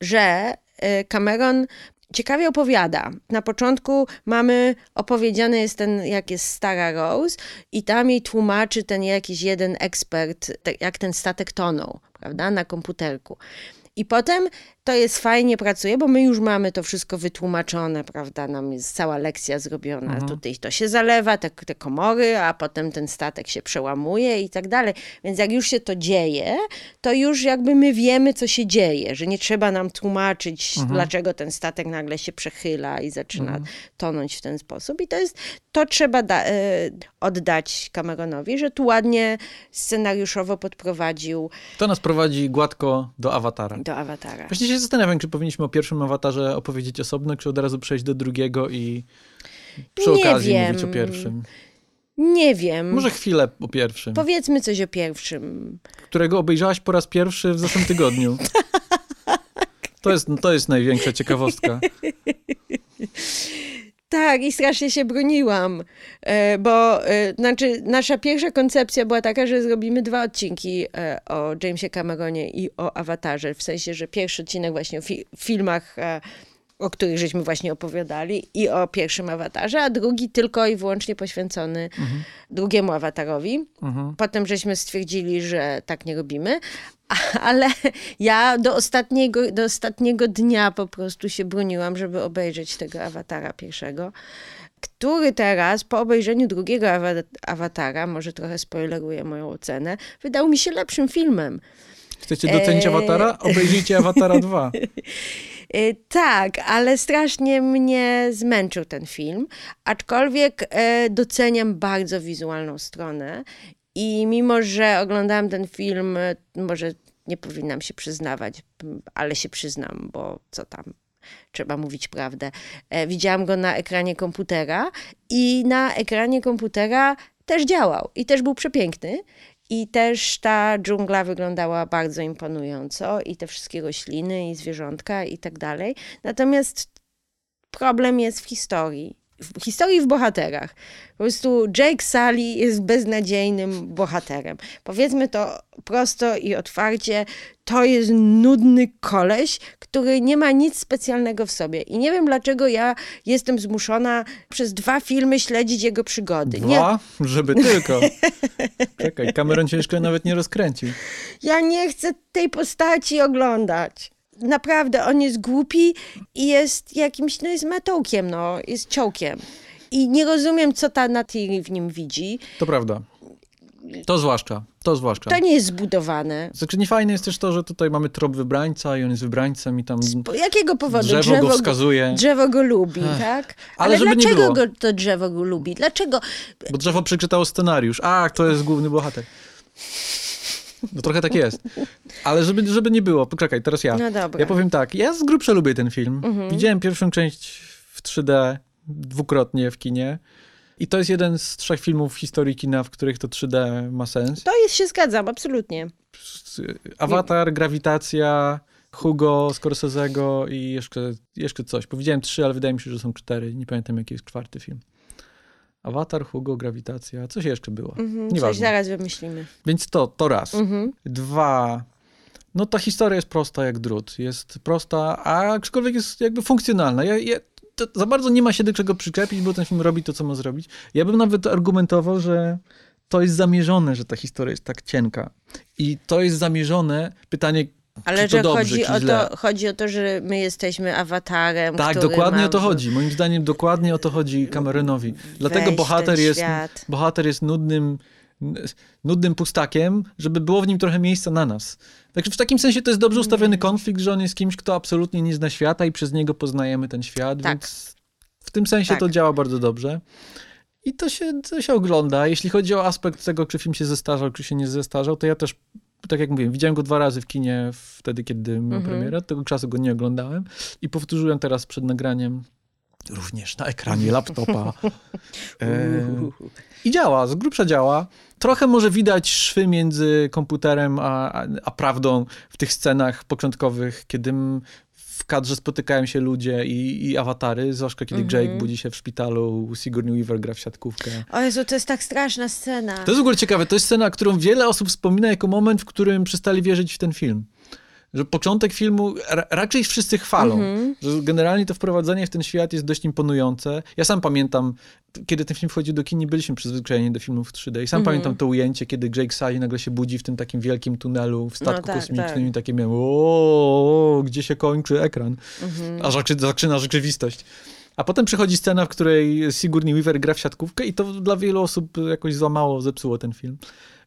że e, Cameron ciekawie opowiada. Na początku mamy opowiedziany jest ten, jak jest stara Rose i tam jej tłumaczy ten jakiś jeden ekspert, jak ten statek tonął, prawda, na komputerku. I potem to jest fajnie pracuje, bo my już mamy to wszystko wytłumaczone, prawda? Nam jest cała lekcja zrobiona. Mhm. Tutaj to się zalewa, te, te komory, a potem ten statek się przełamuje i tak dalej. Więc jak już się to dzieje, to już jakby my wiemy, co się dzieje, że nie trzeba nam tłumaczyć, mhm. dlaczego ten statek nagle się przechyla i zaczyna mhm. tonąć w ten sposób. I to jest, to trzeba e, oddać Cameronowi, że tu ładnie scenariuszowo podprowadził. To nas prowadzi gładko do awatara. Do awatara. Właściwie się zastanawiam, czy powinniśmy o pierwszym awatarze opowiedzieć osobno, czy od razu przejść do drugiego i przy nie okazji wiem. mówić o pierwszym. Nie wiem. Może chwilę o pierwszym. Powiedzmy coś o pierwszym. Którego obejrzałaś po raz pierwszy w zeszłym tygodniu. To jest, to jest największa ciekawostka. Tak, i strasznie się broniłam, e, bo e, znaczy, nasza pierwsza koncepcja była taka, że zrobimy dwa odcinki e, o Jamesie Cameronie i o Awatarze, w sensie, że pierwszy odcinek właśnie o fi filmach o których żeśmy właśnie opowiadali, i o pierwszym awatarze, a drugi tylko i wyłącznie poświęcony mhm. drugiemu awatarowi. Mhm. Potem żeśmy stwierdzili, że tak nie robimy, ale ja do ostatniego, do ostatniego dnia po prostu się broniłam, żeby obejrzeć tego awatara pierwszego który teraz po obejrzeniu drugiego awatara, może trochę spoileruję moją ocenę, wydał mi się lepszym filmem. Chcecie docenić e... awatara? Obejrzyjcie awatara 2. Y, tak, ale strasznie mnie zmęczył ten film, aczkolwiek e, doceniam bardzo wizualną stronę i mimo, że oglądałam ten film, e, może nie powinnam się przyznawać, ale się przyznam, bo co tam, trzeba mówić prawdę. E, widziałam go na ekranie komputera i na ekranie komputera też działał i też był przepiękny. I też ta dżungla wyglądała bardzo imponująco, i te wszystkie rośliny, i zwierzątka, i tak dalej. Natomiast problem jest w historii. W historii w bohaterach. Po prostu Jake Sully jest beznadziejnym bohaterem. Powiedzmy to prosto i otwarcie. To jest nudny koleś, który nie ma nic specjalnego w sobie. I nie wiem, dlaczego ja jestem zmuszona przez dwa filmy śledzić jego przygody. Dwa? Nie... Żeby tylko. Czekaj, Cameron ciężko nawet nie rozkręcił. Ja nie chcę tej postaci oglądać naprawdę on jest głupi i jest jakimś, no jest matołkiem, no, jest ciołkiem. I nie rozumiem, co ta Natiri w nim widzi. To prawda. To zwłaszcza, to zwłaszcza. To nie jest zbudowane. Znaczy niefajne jest też to, że tutaj mamy trop wybrańca i on jest wybrańcem i tam Z jakiego powodu? Drzewo, drzewo go wskazuje. Drzewo go lubi, Ech. tak? Ale, Ale dlaczego go to drzewo go lubi? Dlaczego? Bo drzewo przeczytało scenariusz. Ach, to jest główny bohater. No trochę tak jest. Ale żeby, żeby nie było, poczekaj, teraz ja. No dobra. Ja powiem tak, ja z grubsza lubię ten film. Mhm. Widziałem pierwszą część w 3D dwukrotnie w kinie. I to jest jeden z trzech filmów w historii kina, w których to 3D ma sens. To jest, się zgadzam, absolutnie. Avatar, Grawitacja, Hugo, Scorsese'ego i jeszcze, jeszcze coś. Powiedziałem trzy, ale wydaje mi się, że są cztery. Nie pamiętam, jaki jest czwarty film. Avatar, Hugo, Grawitacja, coś jeszcze było. Mhm, coś Nieważne. zaraz wymyślimy. Więc to, to raz. Mhm. Dwa, no ta historia jest prosta jak drut. Jest prosta, a aczkolwiek jest jakby funkcjonalna. Ja, ja, za bardzo nie ma się do czego przyczepić, bo ten film robi to, co ma zrobić. Ja bym nawet argumentował, że to jest zamierzone, że ta historia jest tak cienka. I to jest zamierzone, pytanie, Ale że dobrze, chodzi, o to, chodzi o to, że my jesteśmy awatarem, Tak, który dokładnie o to chodzi. Moim zdaniem dokładnie o to chodzi Cameronowi. Dlatego bohater jest, świat. bohater jest nudnym, nudnym pustakiem, żeby było w nim trochę miejsca na nas. Także w takim sensie to jest dobrze ustawiony konflikt, że on jest kimś, kto absolutnie nie zna świata i przez niego poznajemy ten świat, Tak. więc w tym sensie Tak. to działa bardzo dobrze. I to się, to się ogląda. Jeśli chodzi o aspekt tego, czy film się zestarzał, czy się nie zestarzał, to ja też, tak jak mówiłem, widziałem go dwa razy w kinie wtedy, kiedy miał Mhm. premierę. Od tego czasu go nie oglądałem. I powtórzyłem teraz przed nagraniem również na ekranie laptopa. E, I działa, z grubsza działa. Trochę może widać szwy między komputerem a, a, a prawdą w tych scenach początkowych, kiedy kadrze spotykają się ludzie i, i awatary, zwłaszcza kiedy Mhm. Jake budzi się w szpitalu, Sigourney Weaver gra w siatkówkę. O Jezu, to jest tak straszna scena. To jest w ogóle ciekawe, to jest scena, którą wiele osób wspomina jako moment, w którym przestali wierzyć w ten film. Że początek filmu ra raczej wszyscy chwalą, Mhm. że generalnie to wprowadzenie w ten świat jest dość imponujące. Ja sam pamiętam, kiedy ten film wchodził do kin, nie byliśmy przyzwyczajeni do filmów w 3D i sam Mhm. pamiętam to ujęcie, kiedy Jake Sully nagle się budzi w tym takim wielkim tunelu w statku No tak, kosmicznym tak. i takie miałem, o, gdzie się kończy ekran, Mhm. a zaczy- zaczyna rzeczywistość. A potem przychodzi scena, w której Sigourney Weaver gra w siatkówkę i to dla wielu osób jakoś złamało, zepsuło ten film.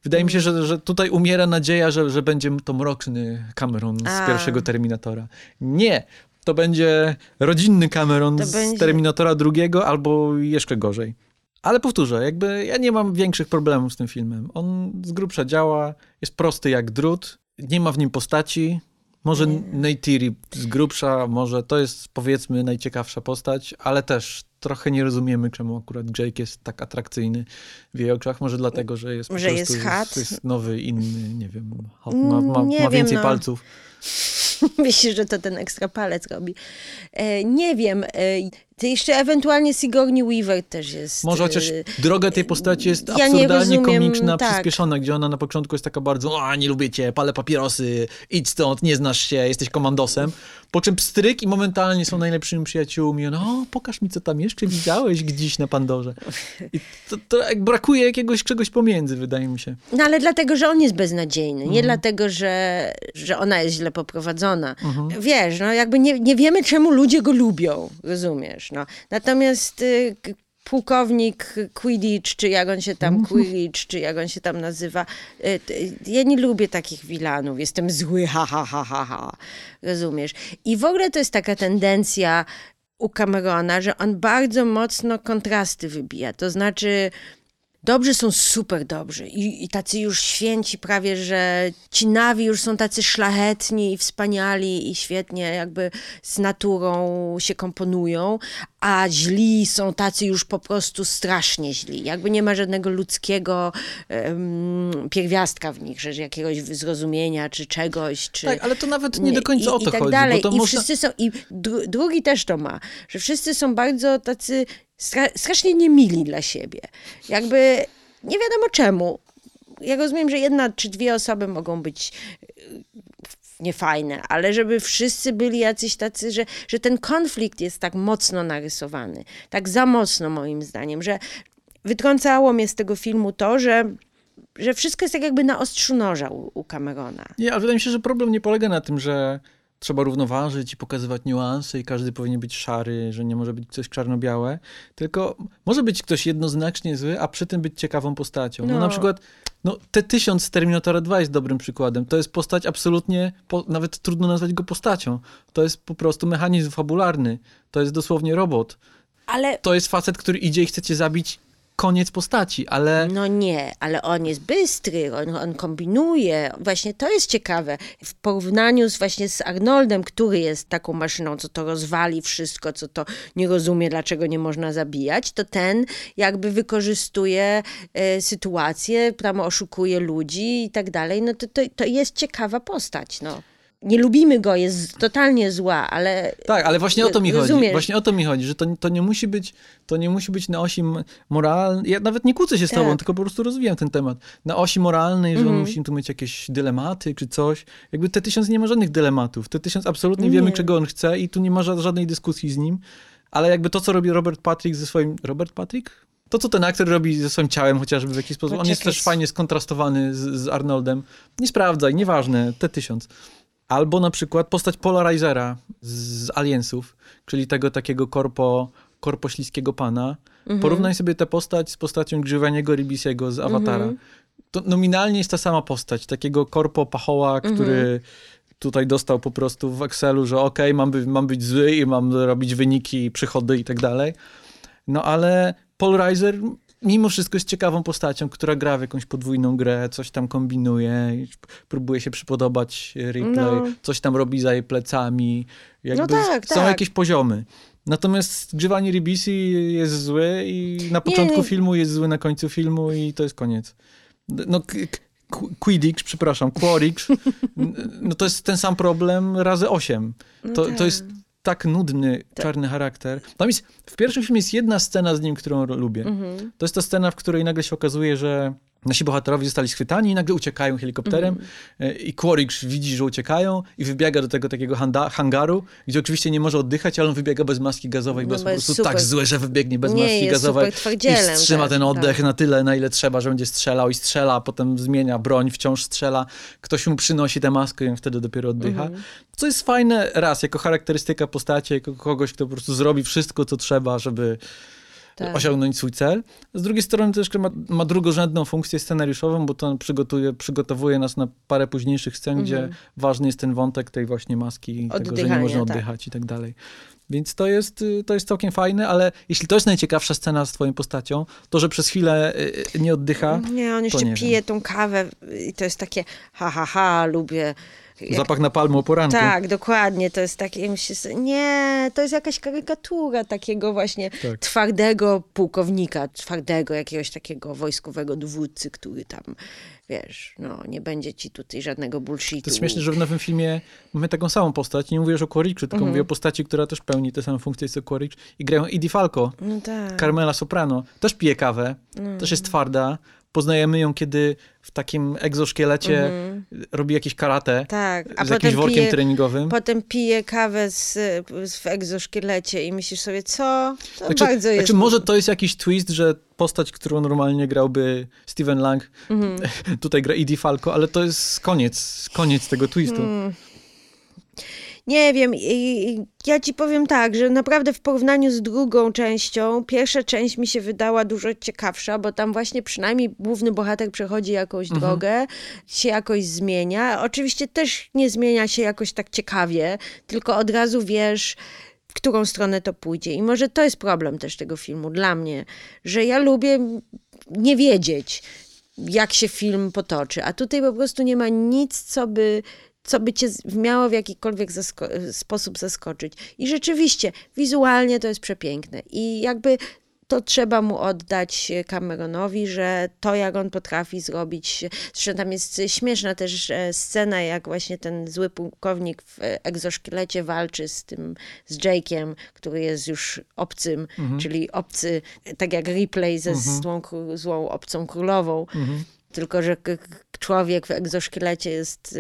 Wydaje mi się, że, że tutaj umiera nadzieja, że, że będzie to mroczny Cameron z A. pierwszego Terminatora. Nie! To będzie rodzinny Cameron To z będzie- Terminatora drugiego albo jeszcze gorzej. Ale powtórzę, jakby ja nie mam większych problemów z tym filmem. On z grubsza działa, jest prosty jak drut, nie ma w nim postaci. Może Neytiri z grubsza, może to jest powiedzmy najciekawsza postać, ale też trochę nie rozumiemy, czemu akurat Jake jest tak atrakcyjny w jej oczach. Może dlatego, że jest Że jest hot? jest nowy, inny, nie wiem, ma, ma, Nie ma wiem, więcej no. palców. Myślisz, że to ten ekstra palec robi. E, nie wiem. E, to jeszcze ewentualnie Sigourney Weaver też jest. Może chociaż e, droga tej postaci jest ja nie absurdalnie rozumiem, komiczna, tak. przyspieszona, gdzie ona na początku jest taka bardzo, a nie lubię cię, palę papierosy, idź stąd, nie znasz się, jesteś komandosem. Po czym pstryk i momentalnie są najlepszymi przyjaciółmi. Ona, o, pokaż mi, co tam jeszcze widziałeś gdzieś na Pandorze. I to, to jak brakuje jakiegoś czegoś pomiędzy, wydaje mi się. No ale dlatego, że on jest beznadziejny. Mhm. Nie dlatego, że, że ona jest źle poprowadzona. Wiesz, no jakby nie, nie wiemy, czemu ludzie go lubią. Rozumiesz, no. Natomiast y, pułkownik Quidditch, czy jak on się tam, Mhm. Quidditch, czy jak on się tam nazywa, t- ja nie lubię takich wilanów. Jestem zły, ha, ha, ha, ha, ha. Rozumiesz? I w ogóle to jest taka tendencja u Camerona, że on bardzo mocno kontrasty wybija. To znaczy, dobrzy są super dobrzy i, i tacy już święci prawie, że ci nawi już są tacy szlachetni i wspaniali i świetnie jakby z naturą się komponują, a źli są tacy już po prostu strasznie źli. Jakby nie ma żadnego ludzkiego em, pierwiastka w nich, że jakiegoś zrozumienia czy czegoś, czy... Tak, ale to nawet nie do końca I, o to i tak chodzi. dalej. Bo to I można... wszyscy są, i dru, drugi też to ma, że wszyscy są bardzo tacy strasznie niemili dla siebie. Jakby nie wiadomo czemu. Ja rozumiem, że jedna czy dwie osoby mogą być y, niefajne, ale żeby wszyscy byli jacyś tacy, że, że ten konflikt jest tak mocno narysowany, tak za mocno moim zdaniem, że wytrącało mnie z tego filmu to, że, że wszystko jest tak jakby na ostrzu noża u, u Camerona. Nie, ale wydaje mi się, że problem nie polega na tym, że trzeba równoważyć i pokazywać niuanse i każdy powinien być szary, że nie może być coś czarno-białe, tylko może być ktoś jednoznacznie zły, a przy tym być ciekawą postacią. No, No. na przykład no, T-1000 z Terminatora 2 jest dobrym przykładem. To jest postać absolutnie, po, nawet trudno nazwać go postacią. To jest po prostu mechanizm fabularny. To jest dosłownie robot. Ale To jest facet, który idzie i chce cię zabić koniec postaci, ale... No nie, ale on jest bystry, on, on kombinuje. Właśnie to jest ciekawe. W porównaniu z, właśnie z Arnoldem, który jest taką maszyną, co to rozwali wszystko, co to nie rozumie, dlaczego nie można zabijać, to ten jakby wykorzystuje e, sytuację, tam oszukuje ludzi i tak dalej. No to, to, to jest ciekawa postać, no nie lubimy go, jest totalnie zła, ale. Tak, ale właśnie o to mi rozumiesz. chodzi. Właśnie o to mi chodzi, że to, to nie musi być, to nie musi być na osi moralnej. Ja nawet nie kłócę się z tak. tobą, tylko po prostu rozwijam ten temat. Na osi moralnej, że mm. on musi tu mieć jakieś dylematy czy coś. Jakby te tysiąc nie ma żadnych dylematów. Te tysiąc absolutnie nie. wiemy, czego on chce i tu nie ma żadnej dyskusji z nim. Ale jakby to, co robi Robert Patrick ze swoim. Robert Patrick? To, co ten aktor robi ze swoim ciałem, chociażby w jakiś sposób. On jest też fajnie skontrastowany z, z Arnoldem. Nie sprawdzaj, nieważne, te tysiąc. Albo na przykład postać Polarizera z Aliensów, czyli tego takiego korpo, korpo śliskiego pana. Mhm. Porównaj sobie tę postać z postacią Giovanniego Ribisiego z Awatara. Mhm. To nominalnie jest ta sama postać, takiego korpo pachoła, który mhm. tutaj dostał po prostu w Excelu, że okej, okay, mam, by, mam być zły i mam robić wyniki, przychody i tak dalej. No ale Polarizer mimo wszystko jest ciekawą postacią, która gra w jakąś podwójną grę, coś tam kombinuje, próbuje się przypodobać replay, no. coś tam robi za jej plecami. Jakby no tak, są tak. jakieś poziomy. Natomiast Giovanni Ribisi jest zły i na początku nie, nie. filmu jest zły na końcu filmu i to jest koniec. No, Quidditch, przepraszam, Quaritch, no to jest ten sam problem razy osiem. No to, to tak. jest tak nudny, tak. czarny charakter. Tam jest, w pierwszym filmie jest jedna scena z nim, którą lubię. Mhm. To jest ta scena, w której nagle się okazuje, że Nasi bohaterowie zostali schwytani i nagle uciekają helikopterem mm. i Quaritch widzi, że uciekają i wybiega do tego takiego hangaru, gdzie oczywiście nie może oddychać, ale on wybiega bez maski gazowej, no, bo jest po prostu super. tak złe, że wybiegnie bez nie, maski gazowej i wstrzyma ten oddech tak. na tyle, na ile trzeba, że będzie strzelał i strzela, a potem zmienia broń, wciąż strzela. Ktoś mu przynosi tę maskę i on wtedy dopiero oddycha. Mm. Co jest fajne, raz, jako charakterystyka postaci, jako kogoś, kto po prostu zrobi wszystko, co trzeba, żeby tak. osiągnąć swój cel. Z drugiej strony też ma, ma drugorzędną funkcję scenariuszową, bo to przygotuje, przygotowuje nas na parę późniejszych scen, mhm. gdzie ważny jest ten wątek tej właśnie maski, tego, że nie można tak. oddychać tak. i tak dalej. Więc to jest, y, to jest całkiem fajne, ale jeśli to jest najciekawsza scena z twoją postacią, to, że przez chwilę y, y, nie oddycha. Nie, on jeszcze pije wiem. tą kawę i to jest takie ha, ha, ha, lubię jak... Zapach napalmu o poranku. Tak, dokładnie. To jest takie, myślę, nie, to jest jakaś karykatura takiego właśnie tak. twardego pułkownika, twardego jakiegoś takiego wojskowego dowódcy, który tam, wiesz, no, nie będzie ci tutaj żadnego bullshitu. To jest śmieszne, że w nowym filmie mamy taką samą postać. Nie mówisz o Quaritchu, tylko mhm. mówię o postaci, która też pełni te same funkcje co Quaritch. I grają Edie Falco, no tak. Carmela Soprano. Też pije kawę, no. też jest twarda, Poznajemy ją, kiedy w takim egzoszkielecie mm -hmm. robi jakieś karate tak, a z jakimś workiem pije, treningowym. Potem pije kawę z, z, w egzoszkielecie i myślisz sobie, co? To znaczy, bardzo jest... Znaczy może to jest jakiś twist, że postać, którą normalnie grałby Steven Lang, mm -hmm. tutaj gra Edie Falco, ale to jest koniec, koniec tego twistu. Mm. Nie wiem, ja ci powiem tak, że naprawdę w porównaniu z drugą częścią, pierwsza część mi się wydała dużo ciekawsza, bo tam właśnie przynajmniej główny bohater przechodzi jakąś mhm. drogę, się jakoś zmienia. Oczywiście też nie zmienia się jakoś tak ciekawie, tylko od razu wiesz, w którą stronę to pójdzie. I może to jest problem też tego filmu dla mnie, że ja lubię nie wiedzieć, jak się film potoczy, a tutaj po prostu nie ma nic, co by co by cię miało w jakikolwiek zasko- sposób zaskoczyć. I rzeczywiście, wizualnie to jest przepiękne. I jakby to trzeba mu oddać Cameronowi, że to, jak on potrafi zrobić. Zresztą tam jest śmieszna też e, scena, jak właśnie ten zły pułkownik w egzoszkielecie walczy z tym, z Jake'iem, który jest już obcym, mhm. czyli obcy, tak jak Ripley ze mhm. złą, złą obcą królową. Mhm. Tylko, że człowiek w egzoszkielecie jest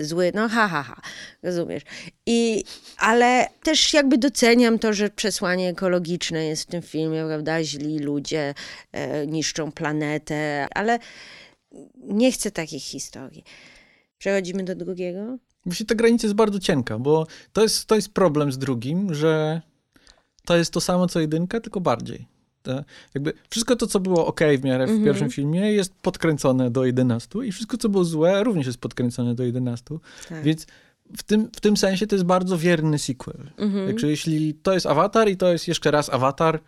zły, no ha, ha, ha, rozumiesz. I, ale też jakby doceniam to, że przesłanie ekologiczne jest w tym filmie, prawda, źli ludzie e, niszczą planetę, ale nie chcę takich historii. Przechodzimy do drugiego? Właśnie ta granica jest bardzo cienka, bo to jest, to jest problem z drugim, że to jest to samo co jedynka, tylko bardziej jakby wszystko to, co było ok w miarę w mm -hmm. pierwszym filmie, jest podkręcone do 11 i wszystko, co było złe, również jest podkręcone do 11. Tak. Więc w tym, w tym sensie to jest bardzo wierny sequel. Mm -hmm. Także jeśli to jest Avatar i to jest jeszcze raz Avatar,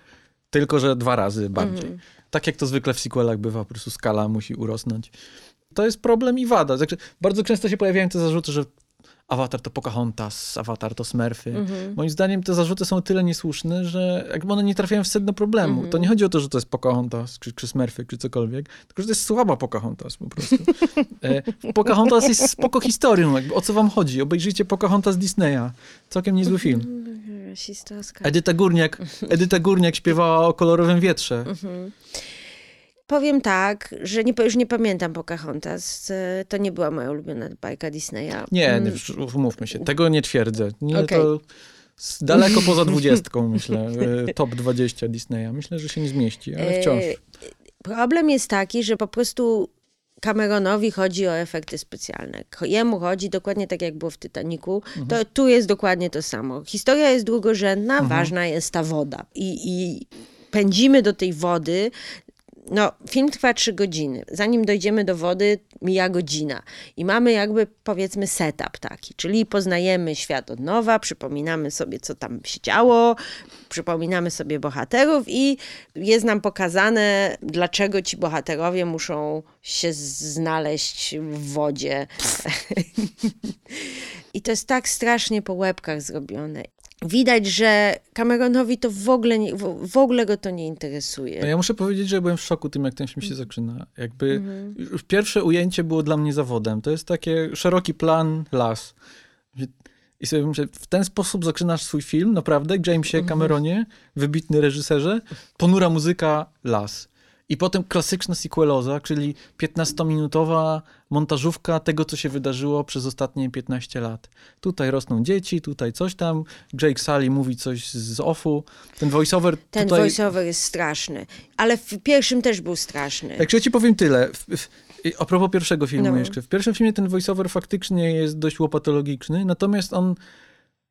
tylko że dwa razy bardziej. Tak jak to zwykle w sequelach bywa, po prostu skala musi urosnąć. To jest problem i wada. Znaczy, bardzo często się pojawiają te zarzuty, że Avatar to Pocahontas, Avatar to Smurfy. Mhm. Moim zdaniem te zarzuty są o tyle niesłuszne, że jakby one nie trafiają w sedno problemu. Mhm. To nie chodzi o to, że to jest Pocahontas, czy, czy Smurfy, czy cokolwiek, tylko że to jest słaba Pocahontas po prostu. E, Pocahontas jest spoko historią, jakby o co wam chodzi? Obejrzyjcie Pocahontas Disneya. Całkiem niezły film. Rasistowska. Edyta Górniak, Edyta Górniak śpiewała o kolorowym wietrze. Mhm. Powiem tak, że nie, już nie pamiętam Pocahontas. E, To nie była moja ulubiona bajka Disneya. Nie, Mm, umówmy się, tego nie twierdzę. Nie, Okej. to daleko poza dwudziestką, myślę, e, top 20 Disneya. Myślę, że się nie zmieści, ale wciąż. E, Problem jest taki, że po prostu Cameronowi chodzi o efekty specjalne. Jemu chodzi dokładnie tak, jak było w Titaniku. To tu jest dokładnie to samo. Historia jest drugorzędna, ważna jest ta woda. I, I pędzimy do tej wody. No, film trwa trzy godziny. Zanim dojdziemy do wody, mija godzina. I mamy jakby, powiedzmy, setup taki, czyli poznajemy świat od nowa, przypominamy sobie, co tam się działo, przypominamy sobie bohaterów i jest nam pokazane, dlaczego ci bohaterowie muszą się znaleźć w wodzie. I to jest tak strasznie po łebkach zrobione. Widać, że Cameronowi to w ogóle, nie, w, ogóle go to nie interesuje. No ja muszę powiedzieć, że byłem w szoku tym, jak ten film się zaczyna. Jakby Mhm. pierwsze ujęcie było dla mnie zawodem. To jest takie szeroki plan, las. I sobie myślę, w ten sposób zaczynasz swój film, naprawdę, Jamesie Mhm. Cameronie, wybitny reżyserze, ponura muzyka, las. I potem klasyczna sequeloza, czyli 15-minutowa montażówka tego, co się wydarzyło przez ostatnie 15 lat. Tutaj rosną dzieci, tutaj coś tam, Jake Sully mówi coś z offu, ten voiceover Ten tutaj... voiceover jest straszny, ale w pierwszym też był straszny. Także ja ci powiem tyle. W, a propos pierwszego filmu No. jeszcze. W pierwszym filmie ten voiceover faktycznie jest dość łopatologiczny, natomiast on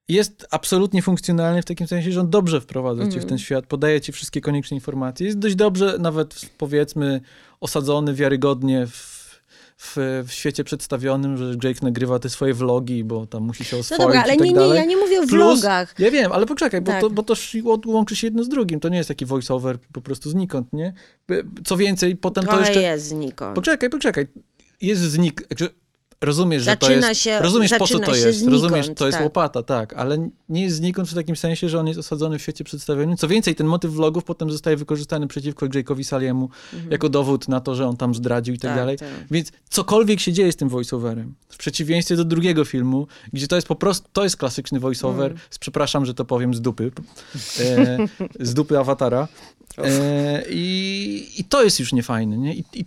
jest absolutnie funkcjonalny w takim sensie, że on dobrze wprowadza cię w ten świat, podaje ci wszystkie konieczne informacje. Jest dość dobrze, nawet powiedzmy, osadzony wiarygodnie w, w, w świecie przedstawionym, że Jake nagrywa te swoje vlogi, bo tam musi się No oswoić dobra, ale i tak nie, nie, dalej. ja nie mówię o Plus- vlogach. Ja wiem, ale poczekaj, bo, Tak. to, bo to łączy się jedno z drugim. To nie jest taki voiceover po prostu znikąd, nie? Co więcej, potem to Trochę jeszcze... jest znikąd. Poczekaj, poczekaj. Jest znik... Rozumiesz, że to Zaczyna jest... się- rozumiesz, po co zaczyna to jest. znikąd, rozumiesz, to jest tak. łopata, tak. Ale nie jest znikąd w takim sensie, że on jest osadzony w świecie przedstawionym. Co więcej, ten motyw vlogów potem zostaje wykorzystany przeciwko Jake'owi Saliemu jako dowód na to, że on tam zdradził i tak, Mhm. Tak, dalej. tak. Więc cokolwiek się dzieje z tym voiceoverem, w przeciwieństwie do drugiego filmu, gdzie to jest po prostu, to jest klasyczny voiceover, Mm. z, przepraszam, że to powiem z dupy, e, z dupy awatara. E, i, I to jest już niefajne, nie? I, i,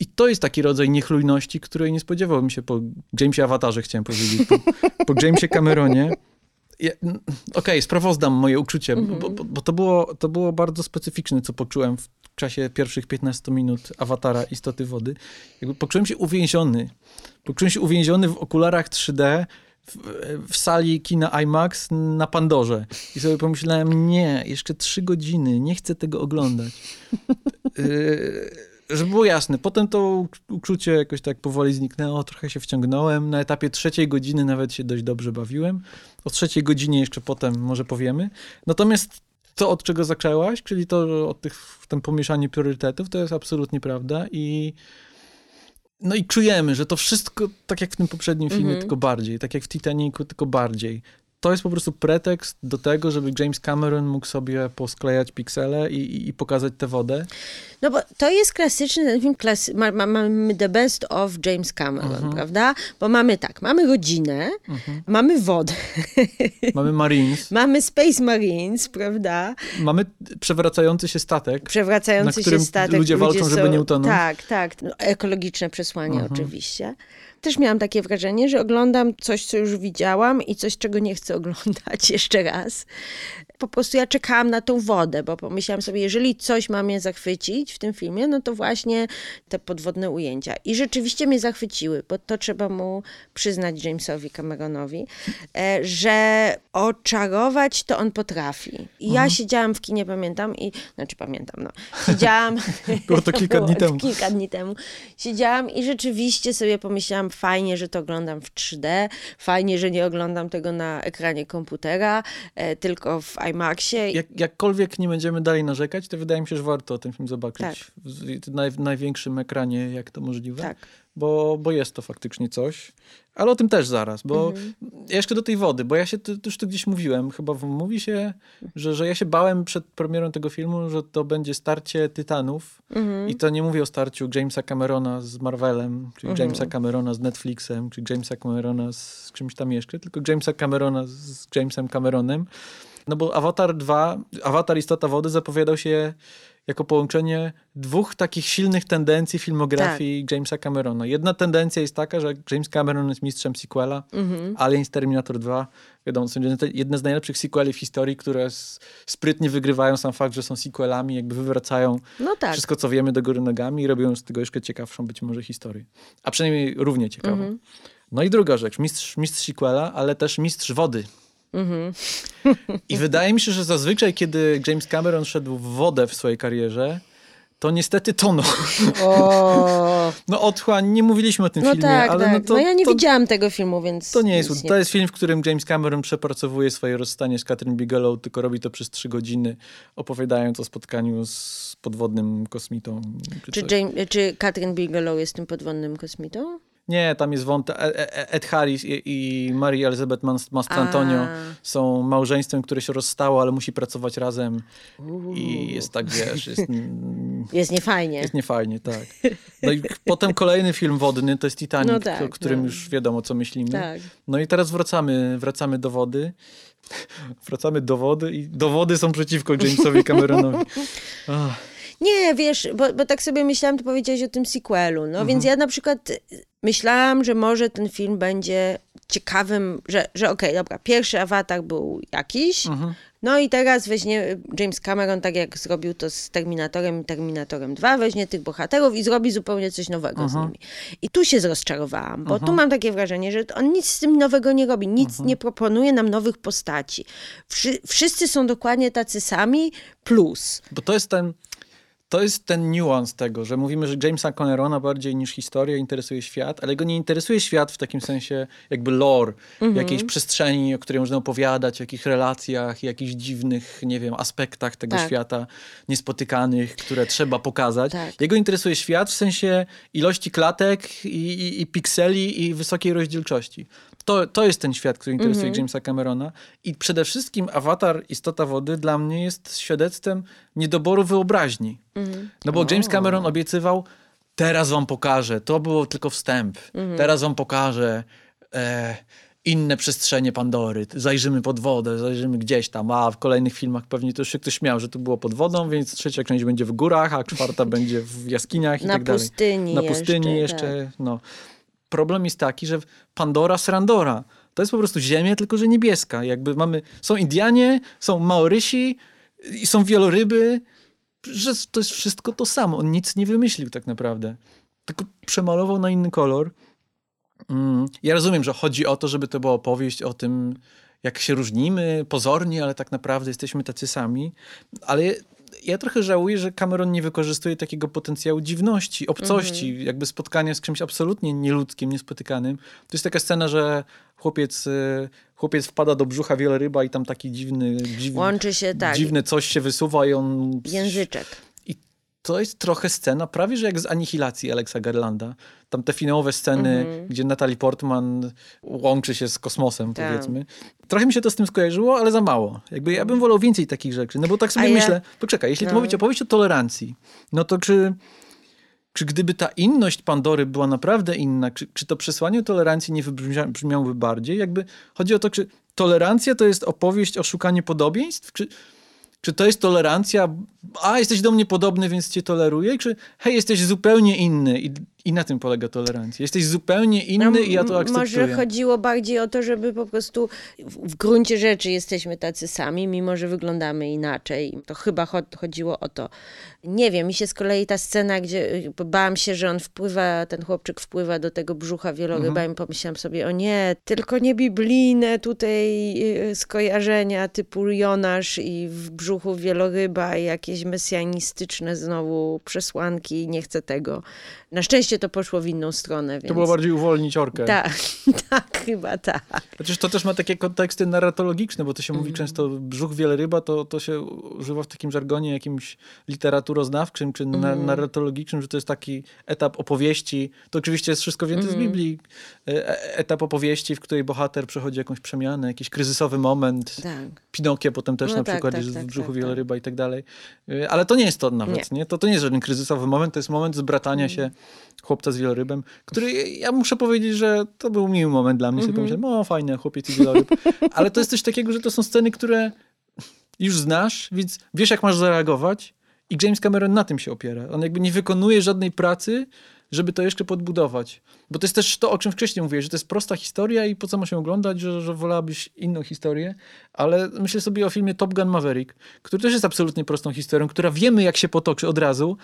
I to jest taki rodzaj niechlujności, której nie spodziewałbym się po Jamesie Awatarze, chciałem powiedzieć, po, po Jamesie Cameronie. Ja- Okej, sprawozdam moje uczucie, bo, bo, bo to, było, to było bardzo specyficzne, co poczułem w czasie pierwszych 15 minut Awatara Istoty Wody. Jakby poczułem się uwięziony. Poczułem się uwięziony w okularach 3D w, w sali kina IMAX na Pandorze. I sobie pomyślałem, nie, jeszcze trzy godziny, nie chcę tego oglądać. Yy, żeby było jasne, potem to uczucie jakoś tak powoli zniknęło, trochę się wciągnąłem. Na etapie trzeciej godziny nawet się dość dobrze bawiłem. O trzeciej godzinie jeszcze potem może powiemy. Natomiast to, od czego zaczęłaś, czyli to od tych, ten pomieszanie priorytetów, to jest absolutnie prawda i no i czujemy, że to wszystko, tak jak w tym poprzednim filmie, Mhm. tylko bardziej, tak jak w Titanicu, tylko bardziej. To jest po prostu pretekst do tego, żeby James Cameron mógł sobie posklejać piksele i, i, i pokazać tę wodę. No bo to jest klasyczny ten film, klasy, ma, ma, mamy the best of James Cameron, Mhm. prawda? Bo mamy tak, mamy rodzinę, mamy wodę, Mamy Marines, mamy Space Marines, prawda? mamy przewracający się statek. Przewracający Na którym się statek. ludzie walczą, żeby nie utonąć. Tak, tak. No, ekologiczne przesłanie Mhm. oczywiście. Też miałam takie wrażenie, że oglądam coś, co już widziałam i coś, czego nie chcę oglądać jeszcze raz. Po prostu ja czekałam na tą wodę, bo pomyślałam sobie, jeżeli coś ma mnie zachwycić w tym filmie, no to właśnie te podwodne ujęcia. I rzeczywiście mnie zachwyciły, bo to trzeba mu przyznać Jamesowi Cameronowi, e, że oczarować to on potrafi. I ja siedziałam w kinie, pamiętam, i znaczy pamiętam, no. Siedziałam. Było to kilka dni temu. Kilka dni temu. Siedziałam i rzeczywiście sobie pomyślałam, fajnie, że to oglądam w 3D, fajnie, że nie oglądam tego na ekranie komputera, e, tylko w IMAXie. Jak, jakkolwiek nie będziemy dalej narzekać, to wydaje mi się, że warto ten film zobaczyć tak. w naj, największym ekranie, jak to możliwe. Tak. Bo, bo jest to faktycznie coś. Ale o tym też zaraz, bo mhm. jeszcze do tej wody, bo ja się, to, już tu gdzieś mówiłem, chyba mówi się, że, że ja się bałem przed premierą tego filmu, że to będzie starcie Tytanów mhm. i to nie mówię o starciu Jamesa Camerona z Marvelem, czy mhm. Jamesa Camerona z Netflixem, czy Jamesa Camerona z czymś tam jeszcze, tylko Jamesa Camerona z Jamesem Cameronem, no bo Avatar 2, Avatar Istota Wody zapowiadał się jako połączenie dwóch takich silnych tendencji filmografii tak. Jamesa Camerona. Jedna tendencja jest taka, że James Cameron jest mistrzem sequela, mhm. Aliens Terminator 2, wiadomo, są jedne z najlepszych sequeli w historii, które sprytnie wygrywają sam fakt, że są sequelami, jakby wywracają no tak. wszystko, co wiemy do góry nogami i robią z tego jeszcze ciekawszą być może historię. A przynajmniej równie ciekawą. Mhm. No i druga rzecz, mistrz, mistrz sequela, ale też mistrz wody. Mhm. I wydaje mi się, że zazwyczaj, kiedy James Cameron szedł w wodę w swojej karierze, to niestety tonął. O. No otchłań, nie mówiliśmy o tym no filmie, tak, ale tak. no to... No ja nie to, widziałam tego filmu, więc... To nie jest, nie... to jest film, w którym James Cameron przepracowuje swoje rozstanie z Catherine Bigelow, tylko robi to przez trzy godziny, opowiadając o spotkaniu z podwodnym kosmitą. Czy, czy, James, czy Catherine Bigelow jest tym podwodnym kosmitą? Nie, tam jest wątek. E, e, Ed Harris i, i Mary Elizabeth Mastrantonio są małżeństwem, które się rozstało, ale musi pracować razem. I jest tak, wiesz, jest... Jest niefajnie. Jest niefajnie, tak. No i potem kolejny film wodny to jest Titanic, no tak, o którym no. już wiadomo, co myślimy. Tak. No i teraz wracamy, wracamy do wody. Wracamy do wody i dowody są przeciwko Jamesowi Cameronowi. Nie, wiesz, bo, bo tak sobie myślałam, ty powiedziałeś o tym sequelu, no mhm. więc ja na przykład myślałam, że może ten film będzie ciekawym, że, że okej, okay, dobra, pierwszy awatar był jakiś, mhm. no i teraz weźmie James Cameron, tak jak zrobił to z Terminatorem i Terminatorem 2, weźmie tych bohaterów i zrobi zupełnie coś nowego mhm. z nimi. I tu się zrozczarowałam, bo tu mhm. mam takie wrażenie, że on nic z tym nowego nie robi, nic mhm. nie proponuje nam nowych postaci. Wszy wszyscy są dokładnie tacy sami, plus. Bo to jest ten to jest ten niuans tego, że mówimy, że Jamesa Camerona bardziej niż historia interesuje świat, ale go nie interesuje świat w takim sensie jakby lore, mhm. jakiejś przestrzeni, o której można opowiadać, jakich relacjach, jakichś dziwnych, nie wiem, aspektach tego tak. świata niespotykanych, które trzeba pokazać. Tak. Jego interesuje świat w sensie ilości klatek i, i, i pikseli i wysokiej rozdzielczości. To, to jest ten świat, który interesuje mm -hmm. Jamesa Camerona. I przede wszystkim Awatar Istota Wody dla mnie jest świadectwem niedoboru wyobraźni. Mm -hmm. No bo James Cameron obiecywał, teraz wam pokażę, to było tylko wstęp, mm -hmm. teraz wam pokażę e, inne przestrzenie Pandory, zajrzymy pod wodę, zajrzymy gdzieś tam, a w kolejnych filmach pewnie to już się ktoś śmiał, że to było pod wodą, więc trzecia część będzie w górach, a czwarta będzie w jaskiniach i Na tak dalej. Pustyni Na pustyni jeszcze, jeszcze tak. no problem jest taki, że Pandora Srandora to jest po prostu ziemia, tylko że niebieska. Jakby mamy, są Indianie, są Maorysi i są wieloryby, że to jest wszystko to samo. On nic nie wymyślił tak naprawdę. Tylko przemalował na inny kolor. Mm. Ja rozumiem, że chodzi o to, żeby to była opowieść o tym, jak się różnimy pozornie, ale tak naprawdę jesteśmy tacy sami. Ale ja trochę żałuję, że Cameron nie wykorzystuje takiego potencjału dziwności, obcości, mm -hmm. jakby spotkania z czymś absolutnie nieludzkim, niespotykanym. To jest taka scena, że chłopiec, y, chłopiec wpada do brzucha wieloryba i tam taki dziwny, dziwny, Łączy się, tak. dziwne coś się wysuwa i on... Języczek to jest trochę scena, prawie że jak z Anihilacji Alexa Garlanda. Tam te finałowe sceny, mm -hmm. gdzie Natalie Portman łączy się z kosmosem, tak. powiedzmy. Trochę mi się to z tym skojarzyło, ale za mało. Jakby ja bym wolał więcej takich rzeczy. No bo tak sobie A myślę, ja... poczekaj, jeśli no. mówić opowieść o tolerancji, no to czy, czy gdyby ta inność Pandory była naprawdę inna, czy, czy to przesłanie tolerancji nie wybrzmiałoby bardziej? Jakby chodzi o to, czy tolerancja to jest opowieść o szukaniu podobieństw? Czy, czy to jest tolerancja? A, jesteś do mnie podobny, więc cię toleruję? Czy hej, jesteś zupełnie inny i i na tym polega tolerancja. Jesteś zupełnie inny no, i ja to akceptuję. Może chodziło bardziej o to, żeby po prostu w, w gruncie rzeczy jesteśmy tacy sami, mimo że wyglądamy inaczej. To chyba chodziło o to. Nie wiem, mi się z kolei ta scena, gdzie bałam się, że on wpływa, ten chłopczyk wpływa do tego brzucha wieloryba mhm. i pomyślałam sobie, o nie, tylko nie biblijne tutaj y, skojarzenia typu Jonasz i w brzuchu wieloryba i jakieś mesjanistyczne znowu przesłanki, nie chcę tego. Na szczęście to poszło w inną stronę. Więc... To było bardziej uwolnić orkę. Tak, tak, chyba tak. Przecież to też ma takie konteksty narratologiczne, bo to się mówi mm. często brzuch wieloryba, to, to się używa w takim żargonie jakimś literaturoznawczym czy mm. na, narratologicznym, że to jest taki etap opowieści. To oczywiście jest wszystko wzięte mm. z Biblii. E, e, etap opowieści, w której bohater przechodzi jakąś przemianę, jakiś kryzysowy moment. Tak. Pinokia potem też no na tak, przykład tak, jest tak, w brzuchu tak, wieloryba tak. i tak dalej. E, ale to nie jest to nawet, nie? nie? To, to nie jest żaden kryzysowy moment, to jest moment zbratania mm. się chłopca z wielorybem, który ja muszę powiedzieć, że to był miły moment dla mnie. Mm -hmm. Sobie pomyślałem, o fajne, chłopiec i wieloryb. Ale to jest coś takiego, że to są sceny, które już znasz, więc wiesz jak masz zareagować i James Cameron na tym się opiera. On jakby nie wykonuje żadnej pracy, żeby to jeszcze podbudować. Bo to jest też to, o czym wcześniej mówiłeś, że to jest prosta historia i po co ma się oglądać, że, że wolałabyś inną historię. Ale myślę sobie o filmie Top Gun Maverick, który też jest absolutnie prostą historią, która wiemy, jak się potoczy od razu,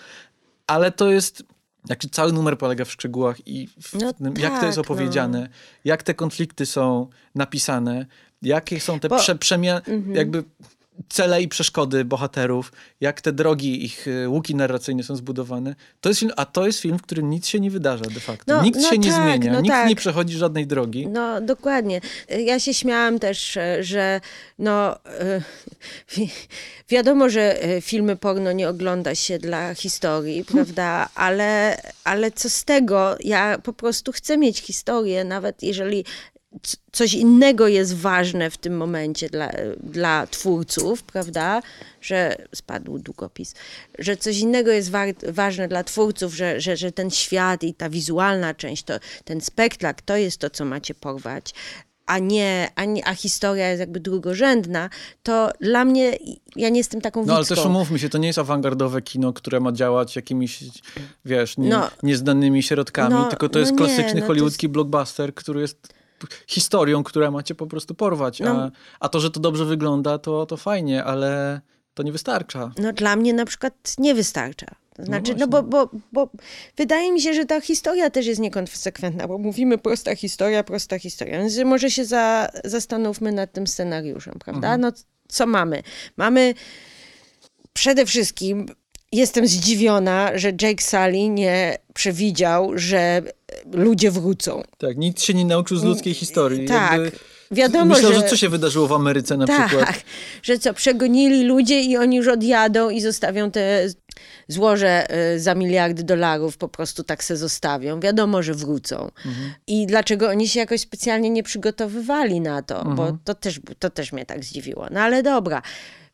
ale to jest jak cały numer polega w szczegółach i w no tym, tak, jak to jest tak, opowiedziane, no. jak te konflikty są napisane, jakie są te Bo, prze, przemiany, mm -hmm. jakby cele i przeszkody bohaterów, jak te drogi, ich y, łuki narracyjne są zbudowane. To jest film, a to jest film, w którym nic się nie wydarza de facto. No, nikt no się tak, nie zmienia, no nikt tak. nie przechodzi żadnej drogi. No dokładnie. Ja się śmiałam też, e, że no wi wiadomo, że filmy porno nie ogląda się dla historii, prawda? Ale, ale co z tego? Ja po prostu chcę mieć historię, nawet jeżeli coś innego jest ważne w tym momencie dla, dla twórców, prawda? Że spadł długopis, że coś innego jest wa ważne dla twórców, że, że, że ten świat i ta wizualna część, to, ten spektakl, to jest to, co macie porwać. A nie, a nie, a historia jest jakby drugorzędna, to dla mnie, ja nie jestem taką No ale też umówmy się, to nie jest awangardowe kino, które ma działać jakimiś, wiesz, nie, no, nieznanymi środkami, no, tylko to jest no klasyczny no hollywoodzki jest... blockbuster, który jest historią, która macie po prostu porwać. No. A, a to, że to dobrze wygląda, to, to fajnie, ale to nie wystarcza. No dla mnie na przykład nie wystarcza. To znaczy, no, no bo, bo, bo wydaje mi się, że ta historia też jest niekonsekwentna, bo mówimy prosta historia, prosta historia. Więc może się za, zastanówmy nad tym scenariuszem, prawda? Mhm. No co mamy? Mamy przede wszystkim jestem zdziwiona, że Jake Sully nie przewidział, że ludzie wrócą. Tak, nikt się nie nauczył z ludzkiej historii. Tak. Jakby... Wiadomo, Myślę, że... że co się wydarzyło w Ameryce na tak, przykład. że co, przegonili ludzie i oni już odjadą i zostawią te złoże y, za miliardy dolarów, po prostu tak se zostawią. Wiadomo, że wrócą. Mhm. I dlaczego oni się jakoś specjalnie nie przygotowywali na to, mhm. bo to też, to też mnie tak zdziwiło. No ale dobra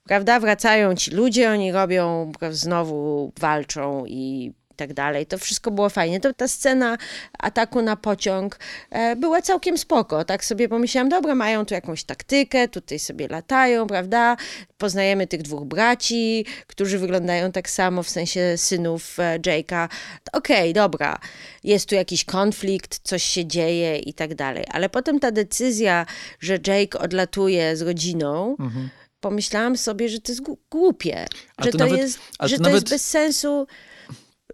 prawda? Wracają ci ludzie, oni robią, znowu walczą i tak dalej. To wszystko było fajnie. To ta scena ataku na pociąg e, była całkiem spoko. Tak sobie pomyślałam, dobra, mają tu jakąś taktykę, tutaj sobie latają, prawda? Poznajemy tych dwóch braci, którzy wyglądają tak samo, w sensie synów e, Jake'a. Okej, okay, dobra, jest tu jakiś konflikt, coś się dzieje i tak dalej. Ale potem ta decyzja, że Jake odlatuje z rodziną, mhm pomyślałam sobie, że to jest głupie, że to, nawet, jest, że to, to nawet... jest bez sensu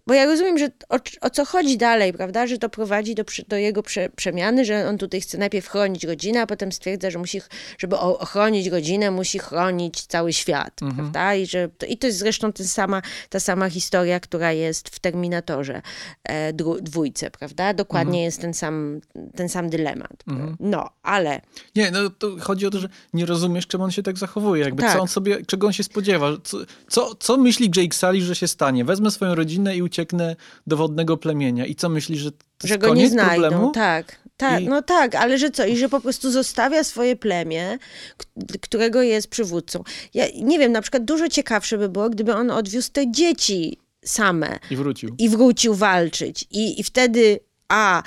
bo ja rozumiem, że o, o, co chodzi dalej, prawda, że to prowadzi do, do jego prze, przemiany, że on tutaj chce najpierw chronić rodzinę, a potem stwierdza, że musi, żeby ochronić rodzinę, musi chronić cały świat, mhm. prawda, i, że, to, i to jest zresztą ten sama, ta sama historia, która jest w Terminatorze e, dwójce, prawda, dokładnie mhm. jest ten sam, ten sam dylemat. Mhm. No, ale... Nie, no to chodzi o to, że nie rozumiesz, czemu on się tak zachowuje, jakby tak. co on sobie, czego on się spodziewa, co, co, co myśli Jake Sully, że się stanie, wezmę swoją rodzinę i ucieknę do wodnego plemienia. I co myślisz, że to Że go nie znajdą, problemu? tak. Tak, I... no tak, ale że co? I że po prostu zostawia swoje plemię, którego jest przywódcą. Ja nie wiem, na przykład dużo ciekawsze by było, gdyby on odwiózł te dzieci same. I wrócił. I wrócił walczyć. I, i wtedy, a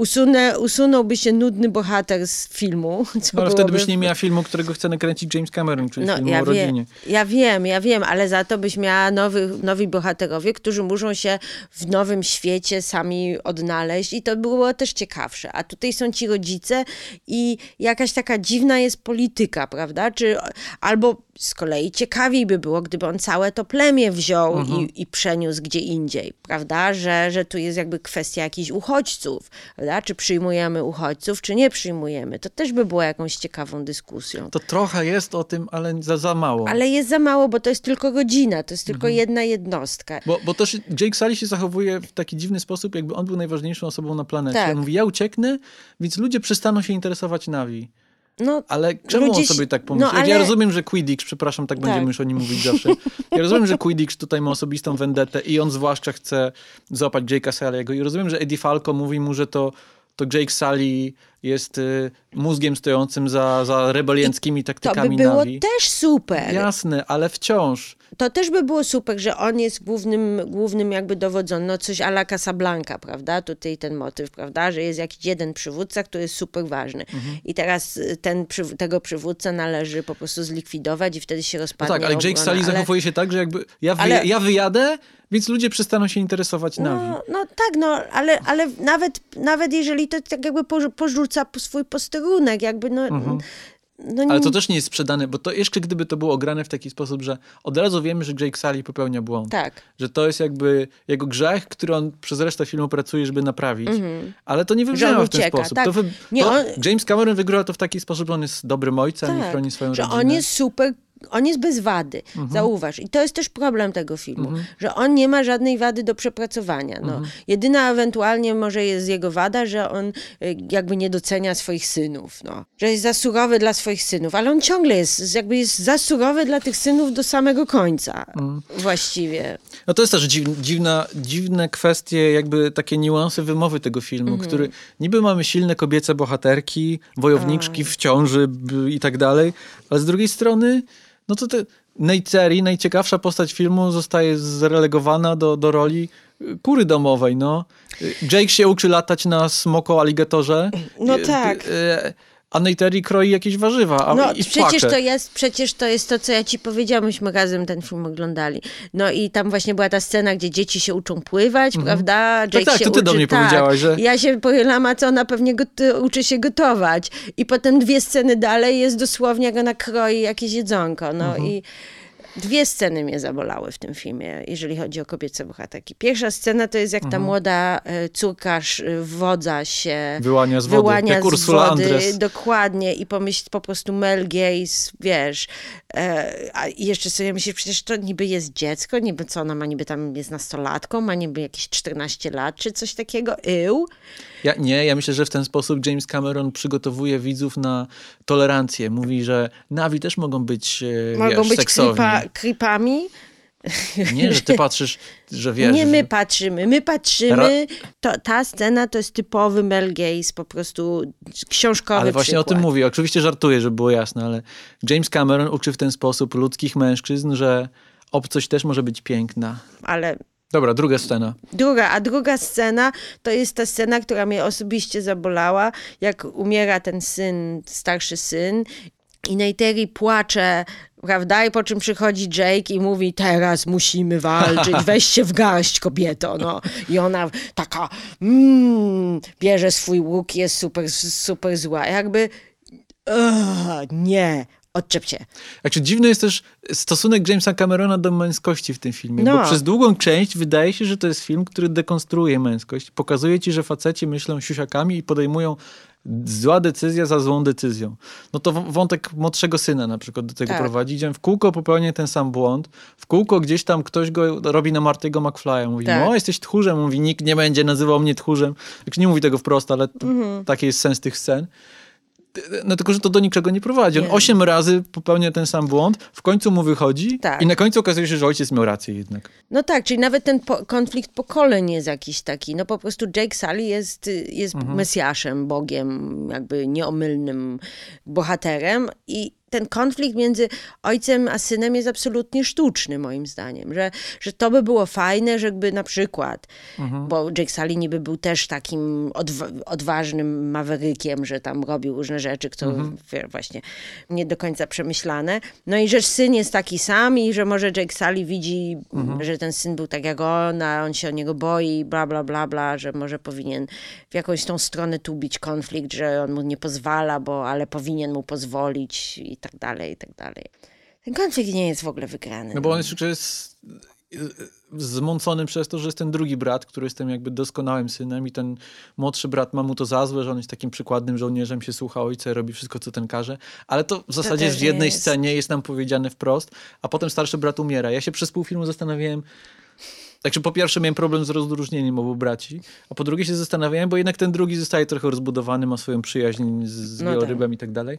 usunę, usunąłby się nudny bohater z filmu. no, ale wtedy byś nie miała filmu, którego chce nakręcić James Cameron, czyli no, filmu ja o rodzinie. Wie, ja wiem, ja wiem, ale za to byś miała nowy, nowi bohaterowie, którzy muszą się w nowym świecie sami odnaleźć i to było też ciekawsze. A tutaj są ci rodzice i jakaś taka dziwna jest polityka, prawda? Czy albo z kolei ciekawiej by było, gdyby on całe to plemię wziął mhm. i, i, przeniósł gdzie indziej, prawda? Że, że tu jest jakby kwestia jakichś uchodźców, prawda? Czy przyjmujemy uchodźców, czy nie przyjmujemy. To też by było jakąś ciekawą dyskusją. To trochę jest o tym, ale za, za mało. Ale jest za mało, bo to jest tylko godzina, to jest tylko mhm. jedna jednostka. Bo, bo też Jake Sully się zachowuje w taki dziwny sposób, jakby on był najważniejszą osobą na planecie. Tak. On mówi, ja ucieknę, więc ludzie przestaną się interesować Navi. No, ale czemu ludzie... on sobie tak pomyślał? No, ale... Ja rozumiem, że Quidditch, przepraszam, tak, tak, będziemy już o nim mówić zawsze. Ja rozumiem, że Quidditch tutaj ma osobistą vendetę i on zwłaszcza chce złapać Jake'a Sully'ego i rozumiem, że Eddie Falco mówi mu, że to to Jake Sully jest y, mózgiem stojącym za, za rebelianckimi taktykami To by było Navi. też super. Jasne, ale wciąż. To też by było super, że on jest głównym, głównym jakby dowodzącym, no coś ala Casablanca, prawda? Tutaj ten motyw, prawda? Że jest jakiś jeden przywódca, który jest super ważny. Mhm. I teraz y, ten, tego przywódcę należy po prostu zlikwidować i wtedy się rozpadnie No tak, ale Jake Sully ale... zachowuje się tak, że jakby ja, wy, ale... ja wyjadę, więc ludzie przestaną się interesować no, Navi. No tak, no, ale, ale nawet, nawet jeżeli to tak jakby porzuca swój posterunek, jakby no... Mhm. No nie... Ale to też nie jest sprzedane, bo to jeszcze gdyby to było ograne w taki sposób, że od razu wiemy, że Jake Sully popełnia błąd. Tak. Że to jest jakby jego grzech, który on przez resztę filmu pracuje, żeby naprawić. Mm-hmm. Ale to nie wybrzmiało w ten sposób. Tak. To wy... nie, to on... James Cameron wygrał to w taki sposób, że on jest dobrym ojcem tak. i chroni swoją że rodzinę. Że on jest super on jest bez wady, mhm. zauważ. I to jest też problem tego filmu, mhm. że on nie ma żadnej wady do przepracowania. No. Mhm. Jedyna ewentualnie może jest jego wada, że on y, jakby nie docenia swoich synów, no. że jest za surowy dla swoich synów, ale on ciągle jest, jakby jest za surowy dla tych synów do samego końca mhm. właściwie. No to jest też dziwna, dziwne kwestie, jakby takie niuanse wymowy tego filmu, mhm. który niby mamy silne kobiece bohaterki, wojowniczki w ciąży i tak dalej, ale z drugiej strony no to te Neyteri, najciekawsza postać filmu, zostaje zrelegowana do, do roli y, kury domowej, no. Jake się uczy latać na smoko aligatorze. No y, tak. Y, a Neyteri kroi jakieś warzywa a, no, i przecież to jest, przecież to jest to, co ja ci powiedziałam, myśmy razem ten film oglądali. No i tam właśnie była ta scena, gdzie dzieci się uczą pływać, mm -hmm. prawda? Jake tak, tak, się to ty uczy, do mnie tak. powiedziałaś, że... Ja się pochylam, a co ona pewnie uczy się gotować. I potem dwie sceny dalej jest dosłownie, jak ona kroi jakieś jedzonko. No mm -hmm. i Dwie sceny mnie zabolały w tym filmie, jeżeli chodzi o kobiece bohaterki. Pierwsza scena to jest jak ta mhm. młoda e, córka wodza się wyłania z wody, wyłania jak z wody Andres. dokładnie i pomyśl po prostu Mel Gaze, wiesz, e, a jeszcze sobie myślisz, przecież to niby jest dziecko, niby co ona ma, niby tam jest nastolatką, ma niby jakieś 14 lat, czy coś takiego, Eł. Ja, nie, ja myślę, że w ten sposób James Cameron przygotowuje widzów na tolerancję. Mówi, że Navi też mogą być, e, mogą wiesz, być seksowni. Creepami. Nie, że ty patrzysz, że wiesz. Nie, my patrzymy, my patrzymy. To, ta scena to jest typowy Mel Gaze, po prostu książkowy Ale właśnie przykład. o tym mówię. Oczywiście żartuję, żeby było jasne, ale James Cameron uczy w ten sposób ludzkich mężczyzn, że obcość też może być piękna. Ale Dobra, druga scena. Druga, a druga scena to jest ta scena, która mnie osobiście zabolała, jak umiera ten syn, starszy syn i Neyteri płacze, prawda? I po czym przychodzi Jake i mówi, teraz musimy walczyć, weź się w garść kobieto, no. I ona taka, mm, bierze swój łuk, jest super, super zła. Jakby, nie, odczep się. Znaczy dziwny jest też stosunek Jamesa Camerona do męskości w tym filmie, no. bo przez długą część wydaje się, że to jest film, który dekonstruuje męskość. Pokazuje ci, że faceci myślą siusiakami i podejmują zła decyzja za złą decyzją. No to wątek młodszego syna na przykład do tego tak. prowadzi, gdzie w kółko popełnia ten sam błąd, w kółko gdzieś tam ktoś go robi na Marty'ego McFly'a, mówi, tak. o jesteś tchórzem, mówi, nikt nie będzie nazywał mnie tchórzem. Jak nie mówi tego wprost, ale mhm. taki jest sens tych scen no tylko, że to do niczego nie prowadzi. On nie. osiem razy popełnia ten sam błąd, w końcu mu wychodzi tak. i na końcu okazuje się, że ojciec miał rację jednak. No tak, czyli nawet ten po konflikt pokoleń jest jakiś taki. No po prostu Jake Sully jest, jest mhm. mesjaszem, Bogiem, jakby nieomylnym bohaterem i ten konflikt między ojcem a synem jest absolutnie sztuczny, moim zdaniem. Że, że to by było fajne, żeby na przykład, mhm. bo Jake Sully niby był też takim odwa odważnym mawerykiem, że tam robił różne rzeczy, które mhm. właśnie nie do końca przemyślane. No i że syn jest taki sam i że może Jake Sully widzi, mhm. że ten syn był tak jak on, a on się o niego boi, bla, bla, bla, bla, że może powinien w jakąś tą stronę tubić konflikt, że on mu nie pozwala, bo ale powinien mu pozwolić i tak dalej, i tak dalej. Ten konflikt nie jest w ogóle wygrany. No bo on jest, jest zmącony przez to, że jest ten drugi brat, który jest tym jakby doskonałym synem i ten młodszy brat ma mu to za złe, że on jest takim przykładnym żołnierzem, się słucha ojca, robi wszystko, co ten każe, ale to w zasadzie to w jednej jest. scenie jest nam powiedziane wprost, a potem starszy brat umiera. Ja się przez pół filmu zastanawiałem, Także po pierwsze miałem problem z rozróżnieniem obu braci, a po drugie się zastanawiałem, bo jednak ten drugi zostaje trochę rozbudowany, ma swoją przyjaźń z, z no wielorybem tak. i tak dalej.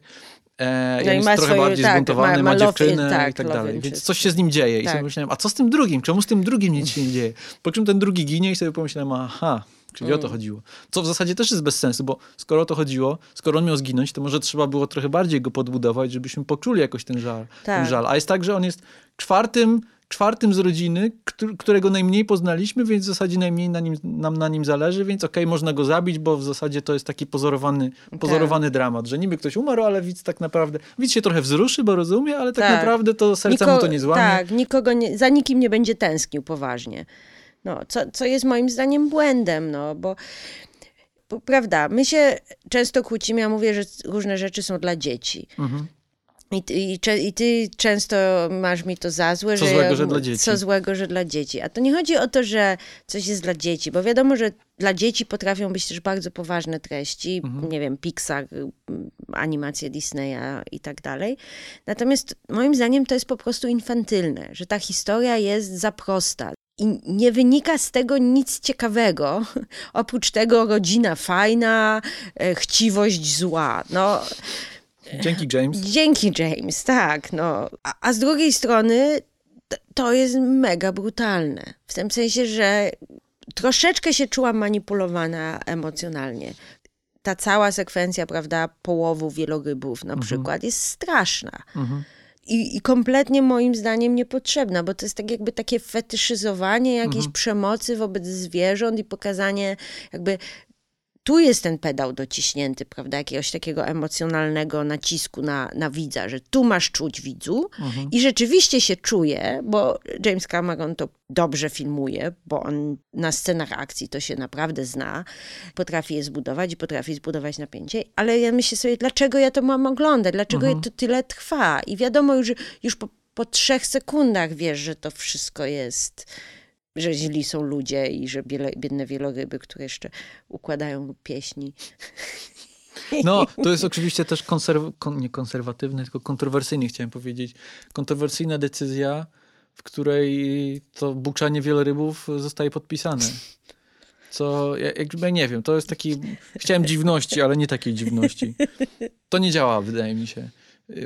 E, no jest trochę swoje, bardziej tak, zbuntowany, ma, ma, ma dziewczynę tak, i tak dalej. Więc coś się z nim dzieje. I tak. sobie myślałem, a co z tym drugim? Czemu z tym drugim nic się nie dzieje? Po czym ten drugi ginie i sobie pomyślałem, aha, Czyli mm. o to mm. chodziło. Co w zasadzie też jest bez sensu, bo skoro o to chodziło, skoro on miał zginąć, to może trzeba było trochę bardziej go podbudować, żebyśmy poczuli jakoś ten żal. Tak. Ten żal. A jest tak, że on jest czwartym czwartym z rodziny, którego najmniej poznaliśmy, więc w zasadzie najmniej na nim, nam na nim zależy, więc okej, okay, można go zabić, bo w zasadzie to jest taki pozorowany, pozorowany tak. dramat, że niby ktoś umarł, ale widz tak naprawdę, widz się trochę wzruszy, bo rozumie, ale tak, tak. naprawdę to serca Niko, mu to nie złamie. Tak, nikogo nie, za nikim nie będzie tęsknił poważnie. No, co, co jest moim zdaniem błędem, no, bo bo, prawda, my się często kłócimy, ja mówię, że różne rzeczy są dla dzieci. Mhm. I, i, I, ty często masz mi to za złe, co że, złego, że dla dzieci. co złego, że dla dzieci. A to nie chodzi o to, że coś jest dla dzieci, bo wiadomo, że dla dzieci potrafią być też bardzo poważne treści, mhm. nie wiem, Pixar, animacje Disneya i tak dalej. Natomiast moim zdaniem to jest po prostu infantylne, że ta historia jest za prosta. I nie wynika z tego nic ciekawego, oprócz tego rodzina fajna, e, chciwość zła. No, Dzięki James. Dzięki James, tak. No. A, a z drugiej strony to jest mega brutalne. W tym sensie, że troszeczkę się czułam manipulowana emocjonalnie. Ta cała sekwencja, prawda, połowu wielorybów na mhm. przykład jest straszna. Mhm. I, I, kompletnie moim zdaniem niepotrzebna, bo to jest tak jakby takie fetyszyzowanie jakiejś mhm. przemocy wobec zwierząt i pokazanie jakby tu jest ten pedał dociśnięty, prawda, jakiegoś takiego emocjonalnego nacisku na, na widza, że tu masz czuć widzu mhm. i rzeczywiście się czuje, bo James Cameron to dobrze filmuje, bo on na scenach akcji to się naprawdę zna, potrafi je zbudować i potrafi zbudować napięcie, ale ja myślę sobie, dlaczego ja to mam oglądać, dlaczego mhm. to tyle trwa i wiadomo już, już po, po trzech sekundach wiesz, że to wszystko jest że źli są ludzie i że biele, biedne wieloryby, które jeszcze układają pieśni. No, to jest oczywiście też konserw kon nie konserwatywny, tylko kontrowersyjny, chciałem powiedzieć. Kontrowersyjna decyzja, w której to buczanie wielorybów zostaje podpisane. Co, jakby nie wiem, to jest taki, chciałem dziwności, ale nie takiej dziwności. To nie działa, wydaje mi się.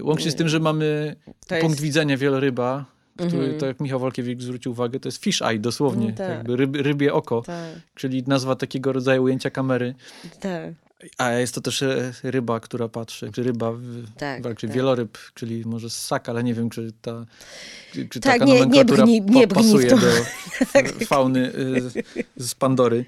Łącznie z tym, że mamy to punkt jest... widzenia wieloryba, który, mm -hmm. tak jak Michał Walkiewicz zwrócił uwagę, to jest fish eye dosłownie, no tak. jakby ryb, rybie oko, tak. czyli nazwa takiego rodzaju ujęcia kamery. Tak. A jest to też e, ryba, która patrzy, czy ryba, tak, czy tak. wieloryb, czyli może ssak, ale nie wiem, czy ta, czy tak, taka nie, nomenklatura nie brni, nie pasuje do fauny e, z Pandory.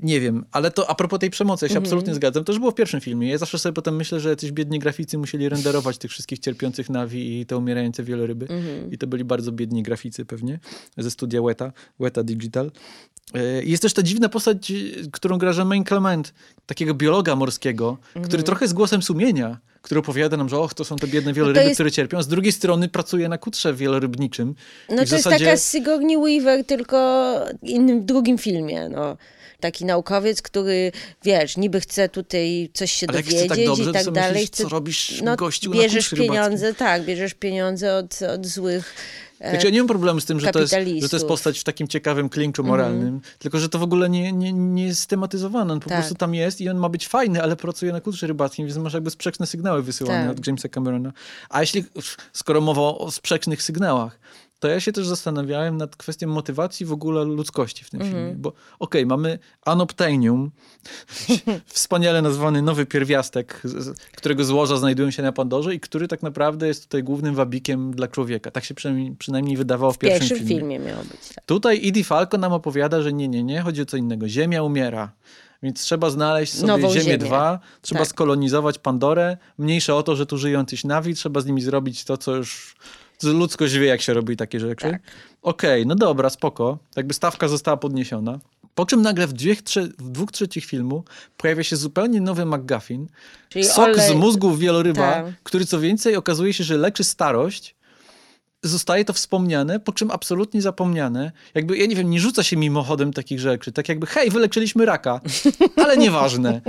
Nie wiem, ale to a propos tej przemocy, ja się mm -hmm. absolutnie zgadzam. To już było w pierwszym filmie. Ja zawsze sobie potem myślę, że jacyś biedni graficy musieli renderować tych wszystkich cierpiących nawi i te umierające wieloryby. Mm -hmm. I to byli bardzo biedni graficy pewnie ze studia Weta, Weta Digital. E, jest też ta dziwna postać, którą gra Jermaine Clement, takiego biologa morskiego, mm -hmm. który trochę z głosem sumienia, który opowiada nam, że och, to są te biedne wieloryby, no jest... które cierpią, z drugiej strony pracuje na kutrze wielorybniczym. No to zasadzie... jest taka Sigourney Weaver, tylko w innym, drugim filmie, no taki naukowiec, który, wiesz, niby chce tutaj coś się Ale dowiedzieć tak dobrze, i tak dalej. Myślisz, chce, co robisz no, gościu Bierzesz pieniądze, tak, bierzesz pieniądze od, od złych znaczy, ja nie mam problemu z tym, że to, jest, że to jest postać w takim ciekawym klinczu mhm. moralnym, mm. tylko że to w ogóle nie, nie, nie jest tematyzowane. On po tak. prostu tam jest i on ma być fajny, ale pracuje na kulturze rybackim, więc masz jakby sprzeczne sygnały wysyłane tak. od Jamesa Camerona. A jeśli, skoro mowa o sprzecznych sygnałach, to ja się też zastanawiałem nad kwestią motywacji w ogóle ludzkości w tym mm -hmm. filmie. Bo okej, okay, mamy Anoptenium, wspaniale nazwany nowy pierwiastek, którego złoża znajdują się na Pandorze i który tak naprawdę jest tutaj głównym wabikiem dla człowieka. Tak się przynajmniej, przynajmniej wydawało w, w pierwszym, pierwszym filmie. filmie miało być. Tak. Tutaj Edie Falco nam opowiada, że nie, nie, nie, chodzi o co innego. Ziemia umiera. Więc trzeba znaleźć sobie Nową Ziemię, Ziemię 2, trzeba tak. skolonizować Pandorę. Mniejsze o to, że tu żyją tyś nawi, trzeba z nimi zrobić to, co już ludzkość wie, jak się robi takie rzeczy. Tak. Okej, okay, no dobra, spoko. Jakby stawka została podniesiona. Po czym nagle w, dwie, trze, w dwóch trzecich filmu pojawia się zupełnie nowy McGuffin. Czyli sok olej... z mózgu wieloryba, tak. który co więcej okazuje się, że leczy starość zostaje to wspomniane, po czym absolutnie zapomniane. Jakby, ja nie wiem, nie rzuca się mimochodem takich rzeczy. Tak jakby, hej, wyleczyliśmy raka, ale nieważne.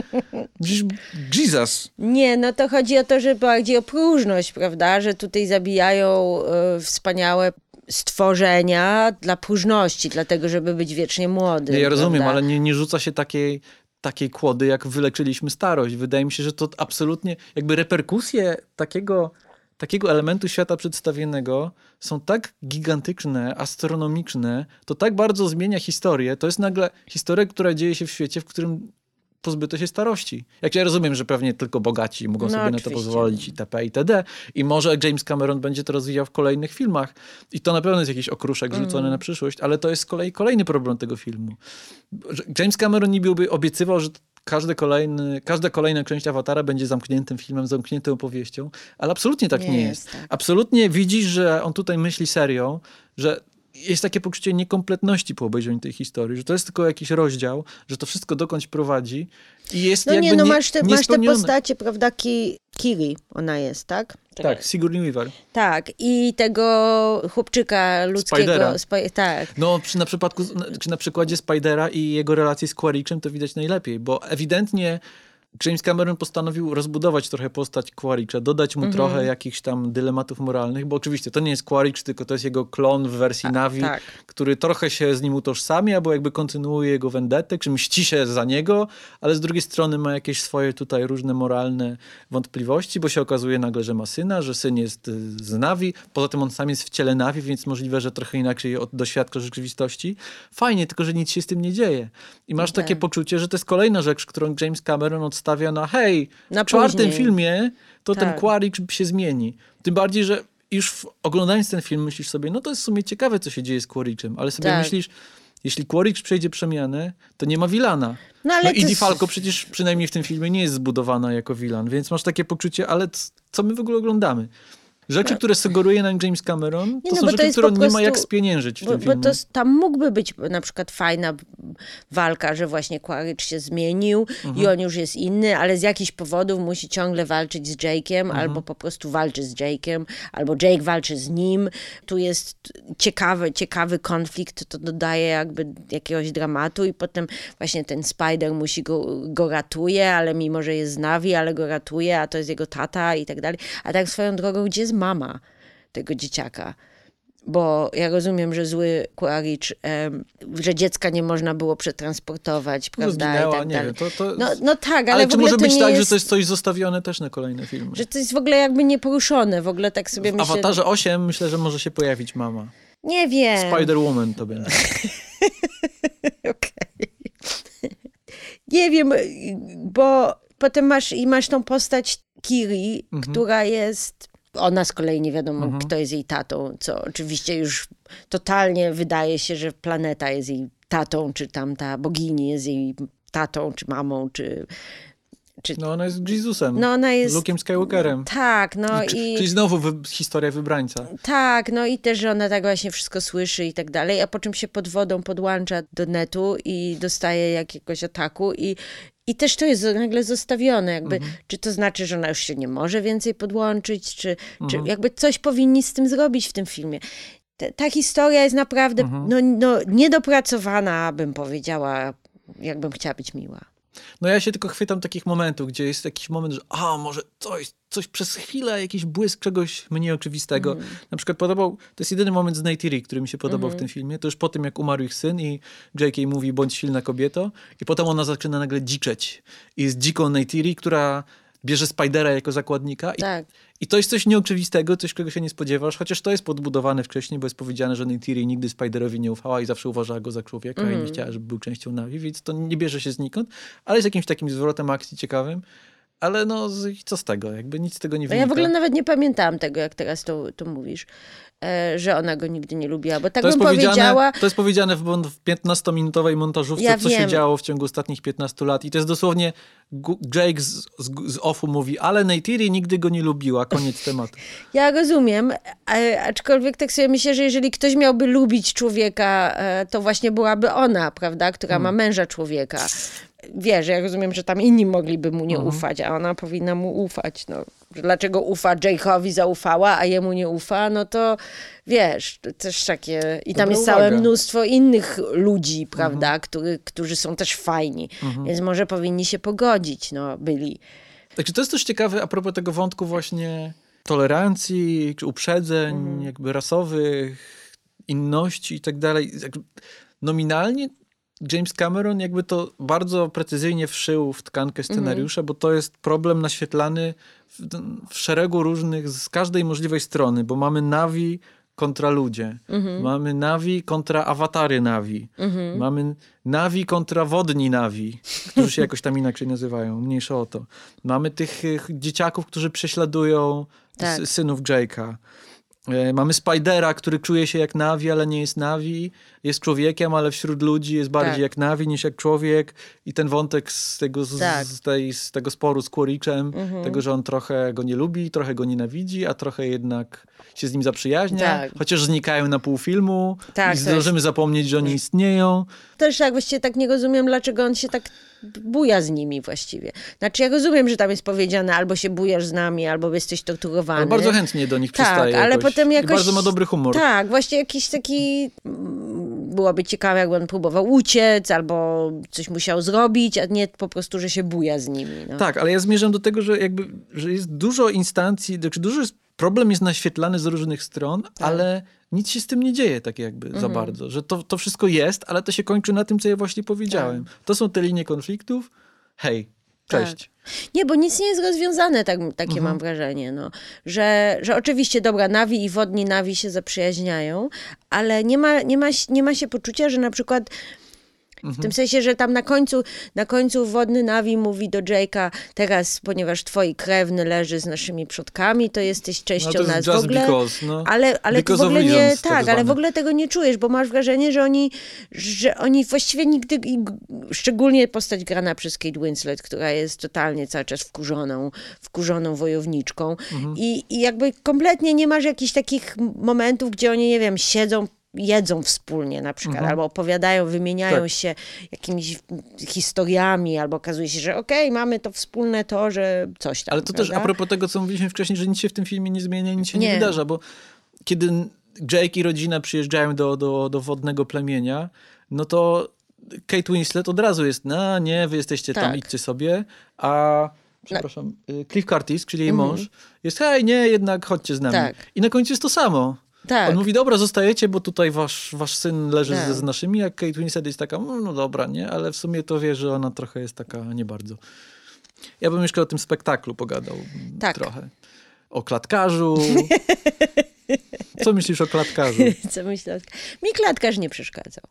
Jesus. Nie, no to chodzi o to, że bardziej o próżność, prawda, że tutaj zabijają y, wspaniałe stworzenia dla próżności, dlatego żeby być wiecznie młody. Nie, ja rozumiem, ale nie, nie rzuca się takiej, takiej kłody, jak wyleczyliśmy starość. Wydaje mi się, że to absolutnie, jakby reperkusje takiego, takiego elementu świata przedstawionego są tak gigantyczne, astronomiczne, to tak bardzo zmienia historię. To jest nagle historia, która dzieje się w świecie, w którym pozbyto się starości. Jak ja rozumiem, że pewnie tylko bogaci mogą No, sobie na to oczywiście. pozwolić itp. itd. I może James Cameron będzie to rozwijał w kolejnych filmach. I to na pewno jest jakiś okruszek Mm. rzucony na przyszłość, ale to jest z kolei kolejny problem tego filmu. James Cameron niby by obiecywał, że każdy kolejny, każda kolejna część Awatara będzie zamkniętym filmem, zamkniętą opowieścią, ale absolutnie tak nie, Nie jest. tak. Absolutnie widzisz, że on tutaj myśli serio, że jest takie poczucie niekompletności po obejrzeniu tej historii, że to jest tylko jakiś rozdział, że to wszystko dokądś prowadzi i jest No jakby nie, no nie, masz te, masz te postacie, prawda, Ki, Kiri ona jest, tak? Tak, Sigourney Weaver. Tak, i tego chłopczyka ludzkiego. Spidera. Spi- tak. No, przy, na, przypadku, czy na przykładzie Spidera i jego relacji z Quaritchem to widać najlepiej, bo ewidentnie James Cameron postanowił rozbudować trochę postać Quaritcha, dodać mu Mhm. trochę jakichś tam dylematów moralnych, bo oczywiście to nie jest Quaritch, tylko to jest jego klon w wersji Navi, tak. który trochę się z nim utożsamia, bo jakby kontynuuje jego vendetę, czy mści się za niego, ale z drugiej strony ma jakieś swoje tutaj różne moralne wątpliwości, bo się okazuje nagle, że ma syna, że syn jest y, z Navi, poza tym on sam jest w ciele Navi, więc możliwe, że trochę inaczej od- doświadcza rzeczywistości. Fajnie, tylko że nic się z tym nie dzieje. I masz Tak. takie poczucie, że to jest kolejna rzecz, którą James Cameron odstawia na hej, Na w czwartym później. filmie to ten Tak. Quaritch się zmieni. Tym bardziej, że już oglądając ten film myślisz sobie, no to jest w sumie ciekawe, co się dzieje z Quaritchem, ale sobie Tak. myślisz, jeśli Quaritch przejdzie przemianę, to nie ma Wilana. No, ale no to i Di jest- Falco przecież przynajmniej w tym filmie nie jest zbudowana jako Wilan, więc masz takie poczucie, ale co my w ogóle oglądamy? Rzeczy, które sugeruje nam James Cameron, to no, są rzeczy, które on nie ma jak spieniężyć w Bo, tym bo filmie. to tam mógłby być na przykład fajna walka, że właśnie Quaritch się zmienił Mhm. i on już jest inny, ale z jakichś powodów musi ciągle walczyć z Jake'em, Mhm. albo po prostu walczy z Jake'em, albo Jake walczy z nim. Tu jest ciekawy, ciekawy konflikt, to dodaje jakby jakiegoś dramatu i potem właśnie ten Spider musi go, go ratuje, ale mimo, że jest z Navi, ale go ratuje, a to jest jego tata i tak dalej. A tak swoją drogą, gdzie jest mama tego dzieciaka? Bo ja rozumiem, że zły em, że dziecka nie można było przetransportować, No, prawda? zginęła, tak nie dalej. to, to... No, no tak, ale, ale czy może być tak, jest, że to jest coś zostawione też na kolejne filmy? że to jest w ogóle jakby nieporuszone, w ogóle tak sobie W myślę. Awatarze 8 myślę, że może się pojawić mama. Nie wiem. Spider-Woman to będzie. Okej. Nie wiem, bo potem masz i masz tą postać Kiri, Mhm. która jest. Ona z kolei nie wiadomo, kto jest jej tatą, co oczywiście już totalnie wydaje się, że planeta jest jej tatą, czy tam ta bogini jest jej tatą, czy mamą, czy. No ona jest Jezusem, No ona jest. Luke'em Skywalkerem. Tak, no Czy- i. Czyli znowu wy, historia wybrańca. Tak, no i też, że ona tak właśnie wszystko słyszy i tak dalej, a po czym się pod wodą podłącza do netu i dostaje jakiegoś ataku i, i też to jest nagle zostawione, jakby, Mhm. czy to znaczy, że ona już się nie może więcej podłączyć, czy, Mhm. czy jakby coś powinni z tym zrobić w tym filmie. Ta, ta historia jest naprawdę Mhm. no, no, niedopracowana, bym powiedziała, jakbym chciała być miła. No ja się tylko chwytam takich momentów, gdzie jest jakiś moment, że a, może coś, coś przez chwilę, jakiś błysk czegoś mniej oczywistego. Mhm. Na przykład podobał, to jest jedyny moment z Neytiri, który mi się podobał w tym filmie, to już po tym, jak umarł ich syn i J.K. mówi, bądź silna kobieto i potem ona zaczyna nagle dziczeć. I jest dziką Neytiri, która bierze Spidera jako zakładnika i Tak. I to jest coś nieoczywistego, coś, czego się nie spodziewasz, chociaż to jest podbudowane wcześniej, bo jest powiedziane, że Neytiri nigdy Spiderowi nie ufała i zawsze uważała go za człowieka i nie chciała, żeby był częścią Navi, więc to nie bierze się znikąd, ale jest jakimś takim zwrotem akcji ciekawym. Ale no, co z tego? Jakby nic z tego nie No wynika. ja w ogóle nawet nie pamiętałam tego, jak teraz to, to mówisz, e, że ona go nigdy nie lubiła, bo tak to, bym powiedziała... to jest powiedziane w, w 15-minutowej montażówce, Ja co się wiem. działo w ciągu ostatnich 15 lat. I to jest dosłownie Jake z, z, z Offu mówi, ale Neytiri nigdy go nie lubiła. Koniec tematu. Ja rozumiem, aczkolwiek tak sobie myślę, że jeżeli ktoś miałby lubić człowieka, e, to właśnie byłaby ona, prawda, która Hmm. ma męża człowieka. Wiesz, ja rozumiem, że tam inni mogliby mu nie Mhm. ufać, a ona powinna mu ufać. No. Że Dlaczego ufa Jake'owi zaufała, a jemu nie ufa, no to wiesz, to też takie... I tam Dobra jest całe uwaga. mnóstwo innych ludzi, prawda, Mhm. który, którzy są też fajni, więc może powinni się pogodzić, no, byli. Także to jest też ciekawe a propos tego wątku właśnie tolerancji, czy uprzedzeń jakby rasowych, inności i tak dalej. Nominalnie James Cameron jakby to bardzo precyzyjnie wszył w tkankę scenariusza, bo to jest problem naświetlany w, w szeregu różnych, z każdej możliwej strony, bo mamy Navi kontra ludzie, mamy Navi kontra awatary Navi, mamy Navi kontra wodni Navi, którzy się jakoś tam inaczej nazywają, mniejsza o to. Mamy tych y, dzieciaków, którzy prześladują Tak. synów Jake'a. E, Mamy Spidera, który czuje się jak Navi, ale nie jest Navi. Jest człowiekiem, ale wśród ludzi jest bardziej Tak. jak Navi niż jak człowiek. I ten wątek z tego, z, Tak. z tej, z tego sporu z Quaritchem, tego, że on trochę go nie lubi, trochę go nienawidzi, a trochę jednak się z nim zaprzyjaźnia. Tak. Chociaż znikają na pół filmu Tak, i zdążymy zapomnieć, że oni istnieją. Też właściwie tak nie rozumiem, dlaczego on się tak buja z nimi właściwie. Znaczy ja rozumiem, że tam jest powiedziane albo się bujasz z nami, albo jesteś torturowany. Ale bardzo chętnie do nich Tak, przystaje ale jakoś. potem jakoś... I bardzo ma dobry humor. Tak, właśnie jakiś taki... mm, Byłoby ciekawe, jakby on próbował uciec, albo coś musiał zrobić, a nie po prostu, że się buja z nimi. No. Tak, ale ja zmierzam do tego, że jakby, że jest dużo instancji, znaczy dużo jest, problem jest naświetlany z różnych stron, Tak. ale nic się z tym nie dzieje tak jakby Mhm. za bardzo, że to, to wszystko jest, ale to się kończy na tym, co ja właśnie powiedziałem. Tak. To są te linie konfliktów. Hej, cześć. Nie, bo nic nie jest rozwiązane, tak, takie Mhm. mam wrażenie, no. że, że oczywiście, dobra, nawi i wodni nawi się zaprzyjaźniają, ale nie ma, nie ma, nie ma się poczucia, że na przykład w Mhm. tym sensie, że tam na końcu, na końcu wodny Nawi mówi do Jake'a, teraz, ponieważ twoi krewny leży z naszymi przodkami, to jesteś częścią No to jest nas. w ogóle, because, no. ale, ale w ogóle nie, reasons, tak tak, ale w ogóle tego nie czujesz, bo masz wrażenie, że oni, że oni właściwie nigdy, szczególnie postać grana przez Kate Winslet, która jest totalnie cały czas wkurzoną, wkurzoną wojowniczką Mhm. I, i jakby kompletnie nie masz jakichś takich momentów, gdzie oni, nie wiem, siedzą jedzą wspólnie na przykład, albo opowiadają, wymieniają Mhm. Tak. się jakimiś historiami, albo okazuje się, że okej, mamy to wspólne to, że coś tam. Ale to też prawda? a propos tego, co mówiliśmy wcześniej, że nic się w tym filmie nie zmienia, nic się nie, Nie. wydarza, bo kiedy Jake i rodzina przyjeżdżają do, do, do wodnego plemienia, no to Kate Winslet od razu jest, no nie, wy jesteście tam, Tak. idźcie sobie, a przepraszam, y, Cliff Curtis, czyli jej mąż, jest, hej, nie, jednak chodźcie z nami. Mhm. Tak. I na końcu jest to samo. Tak. On mówi, dobra, zostajecie, bo tutaj wasz, wasz syn leży Tak. z, z naszymi, a Kate Winslet jest taka, no, no dobra, nie, ale w sumie to wie, że ona trochę jest taka nie bardzo. Ja bym jeszcze o tym spektaklu pogadał Tak. trochę. O klatkarzu. Co myślisz o klatkarzu? Co myślę? Mi klatkarz nie przeszkadzał.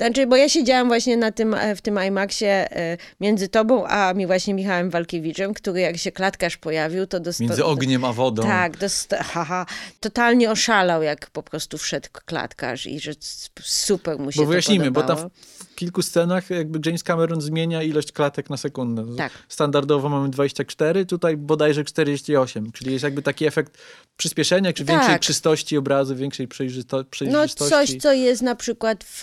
Znaczy, bo ja siedziałam właśnie na tym, e, w tym IMAXie e, między tobą, a mi właśnie Michałem Walkiewiczem, który jak się klatkarz pojawił, to dostał... Między ogniem a wodą. Tak, dosta- haha, totalnie oszalał, jak po prostu wszedł klatkarz i że super mu się Bo to wyjaśnijmy, bo podobało. Kilku scenach jakby James Cameron zmienia ilość klatek na sekundę. Tak. Standardowo mamy 24, tutaj bodajże 48, czyli jest jakby taki efekt przyspieszenia, czy większej Tak. czystości obrazu, większej przejrzysto- No przejrzystości. coś, co jest na przykład w,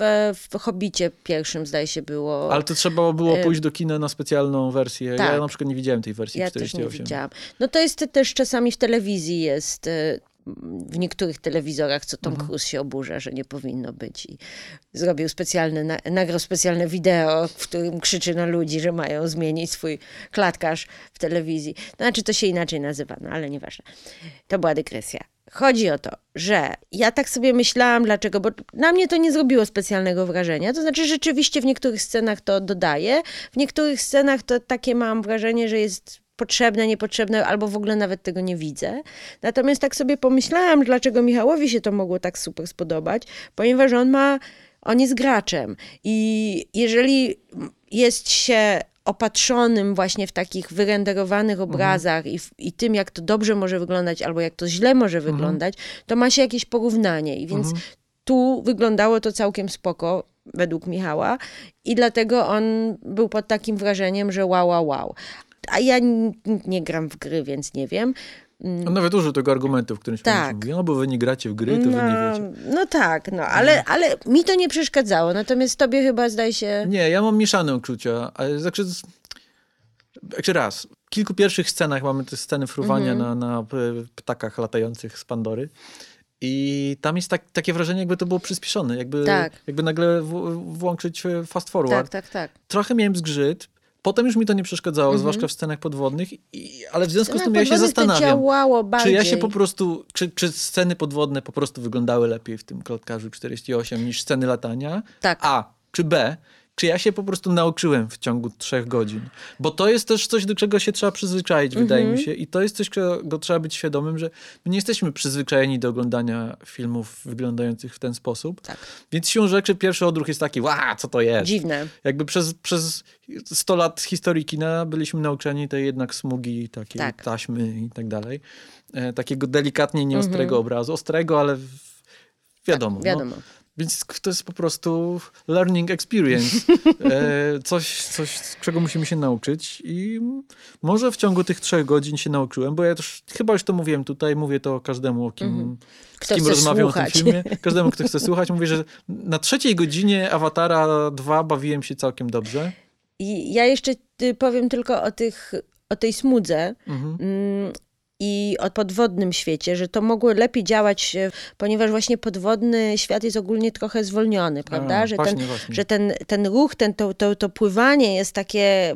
w Hobbicie pierwszym, zdaje się, było. Ale to trzeba było pójść do kina na specjalną wersję. Ja tak. na przykład nie widziałem tej wersji Ja 48. też nie widziałam. No to jest też czasami w telewizji jest, e, w niektórych telewizorach, co Tom Mhm. Cruise się oburza, że nie powinno być i zrobił specjalne, na, nagrał specjalne wideo, w którym krzyczy na ludzi, że mają zmienić swój klatkarz w telewizji. Znaczy to się inaczej nazywa, no ale nieważne. To była dygresja. Chodzi o to, że ja tak sobie myślałam, dlaczego, bo na mnie to nie zrobiło specjalnego wrażenia. To znaczy, rzeczywiście w niektórych scenach to dodaje, w niektórych scenach to takie mam wrażenie, że jest potrzebne, niepotrzebne, albo w ogóle nawet tego nie widzę. Natomiast tak sobie pomyślałam, dlaczego Michałowi się to mogło tak super spodobać, ponieważ on ma, on jest graczem i jeżeli jest się opatrzonym właśnie w takich wyrenderowanych obrazach i, w, i tym, jak to dobrze może wyglądać, albo jak to źle może wyglądać, to ma się jakieś porównanie. I więc tu wyglądało to całkiem spoko, według Michała, i dlatego on był pod takim wrażeniem, że wow, wow, wow. A ja nie gram w gry, więc nie wiem. On nawet użył tego argumentu w którymś Tak. momencie. No bo wy nie gracie w gry, to wy nie wiecie. no tak, no, ale, ale mi to nie przeszkadzało, natomiast tobie chyba zdaje się... Nie, ja mam mieszane uczucia. Znaczy, znaczy raz, w kilku pierwszych scenach mamy te sceny fruwania Mhm. na, na p- ptakach latających z Pandory. I tam jest tak, takie wrażenie, jakby to było przyspieszone. Jakby, Tak. jakby nagle w, włączyć e, fast forward. Tak, tak, tak. Trochę miałem zgrzyt. Potem już mi to nie przeszkadzało, zwłaszcza w scenach podwodnych. I, ale w związku z tym ja się zastanawiam. Czy ja się po prostu, czy, czy sceny podwodne po prostu wyglądały lepiej w tym klotkarzu 48 niż sceny latania? Tak. A, czy B, czy ja się po prostu nauczyłem w ciągu trzech godzin? Bo to jest też coś, do czego się trzeba przyzwyczaić, wydaje Mhm. mi się. I to jest coś, czego trzeba być świadomym, że my nie jesteśmy przyzwyczajeni do oglądania filmów wyglądających w ten sposób. Tak. Więc siłą rzeczy pierwszy odruch jest taki, ła, co to jest? Dziwne. Jakby przez, przez 100 lat historii kina byliśmy nauczeni tej jednak smugi, takiej Tak. taśmy i tak dalej. E, takiego delikatnie nieostrego obrazu. Ostrego, ale w, wiadomo. Mhm. Tak, wiadomo. No. Więc to jest po prostu learning experience. E, coś, coś, czego musimy się nauczyć i może w ciągu tych trzech godzin się nauczyłem, bo ja też chyba już to mówiłem tutaj, mówię to każdemu, o kim, Mhm. Z kim rozmawiam o tym filmie. Każdemu, kto chce słuchać, mówię, że na trzeciej godzinie Awatara 2 bawiłem się całkiem dobrze. I ja jeszcze y, powiem tylko o, tych, o tej smudze Mhm. I o podwodnym świecie, że to mogło lepiej działać, e, ponieważ właśnie podwodny świat jest ogólnie trochę zwolniony, prawda? A, że właśnie, ten, właśnie. że ten, ten ruch, ten, to, to, to pływanie jest takie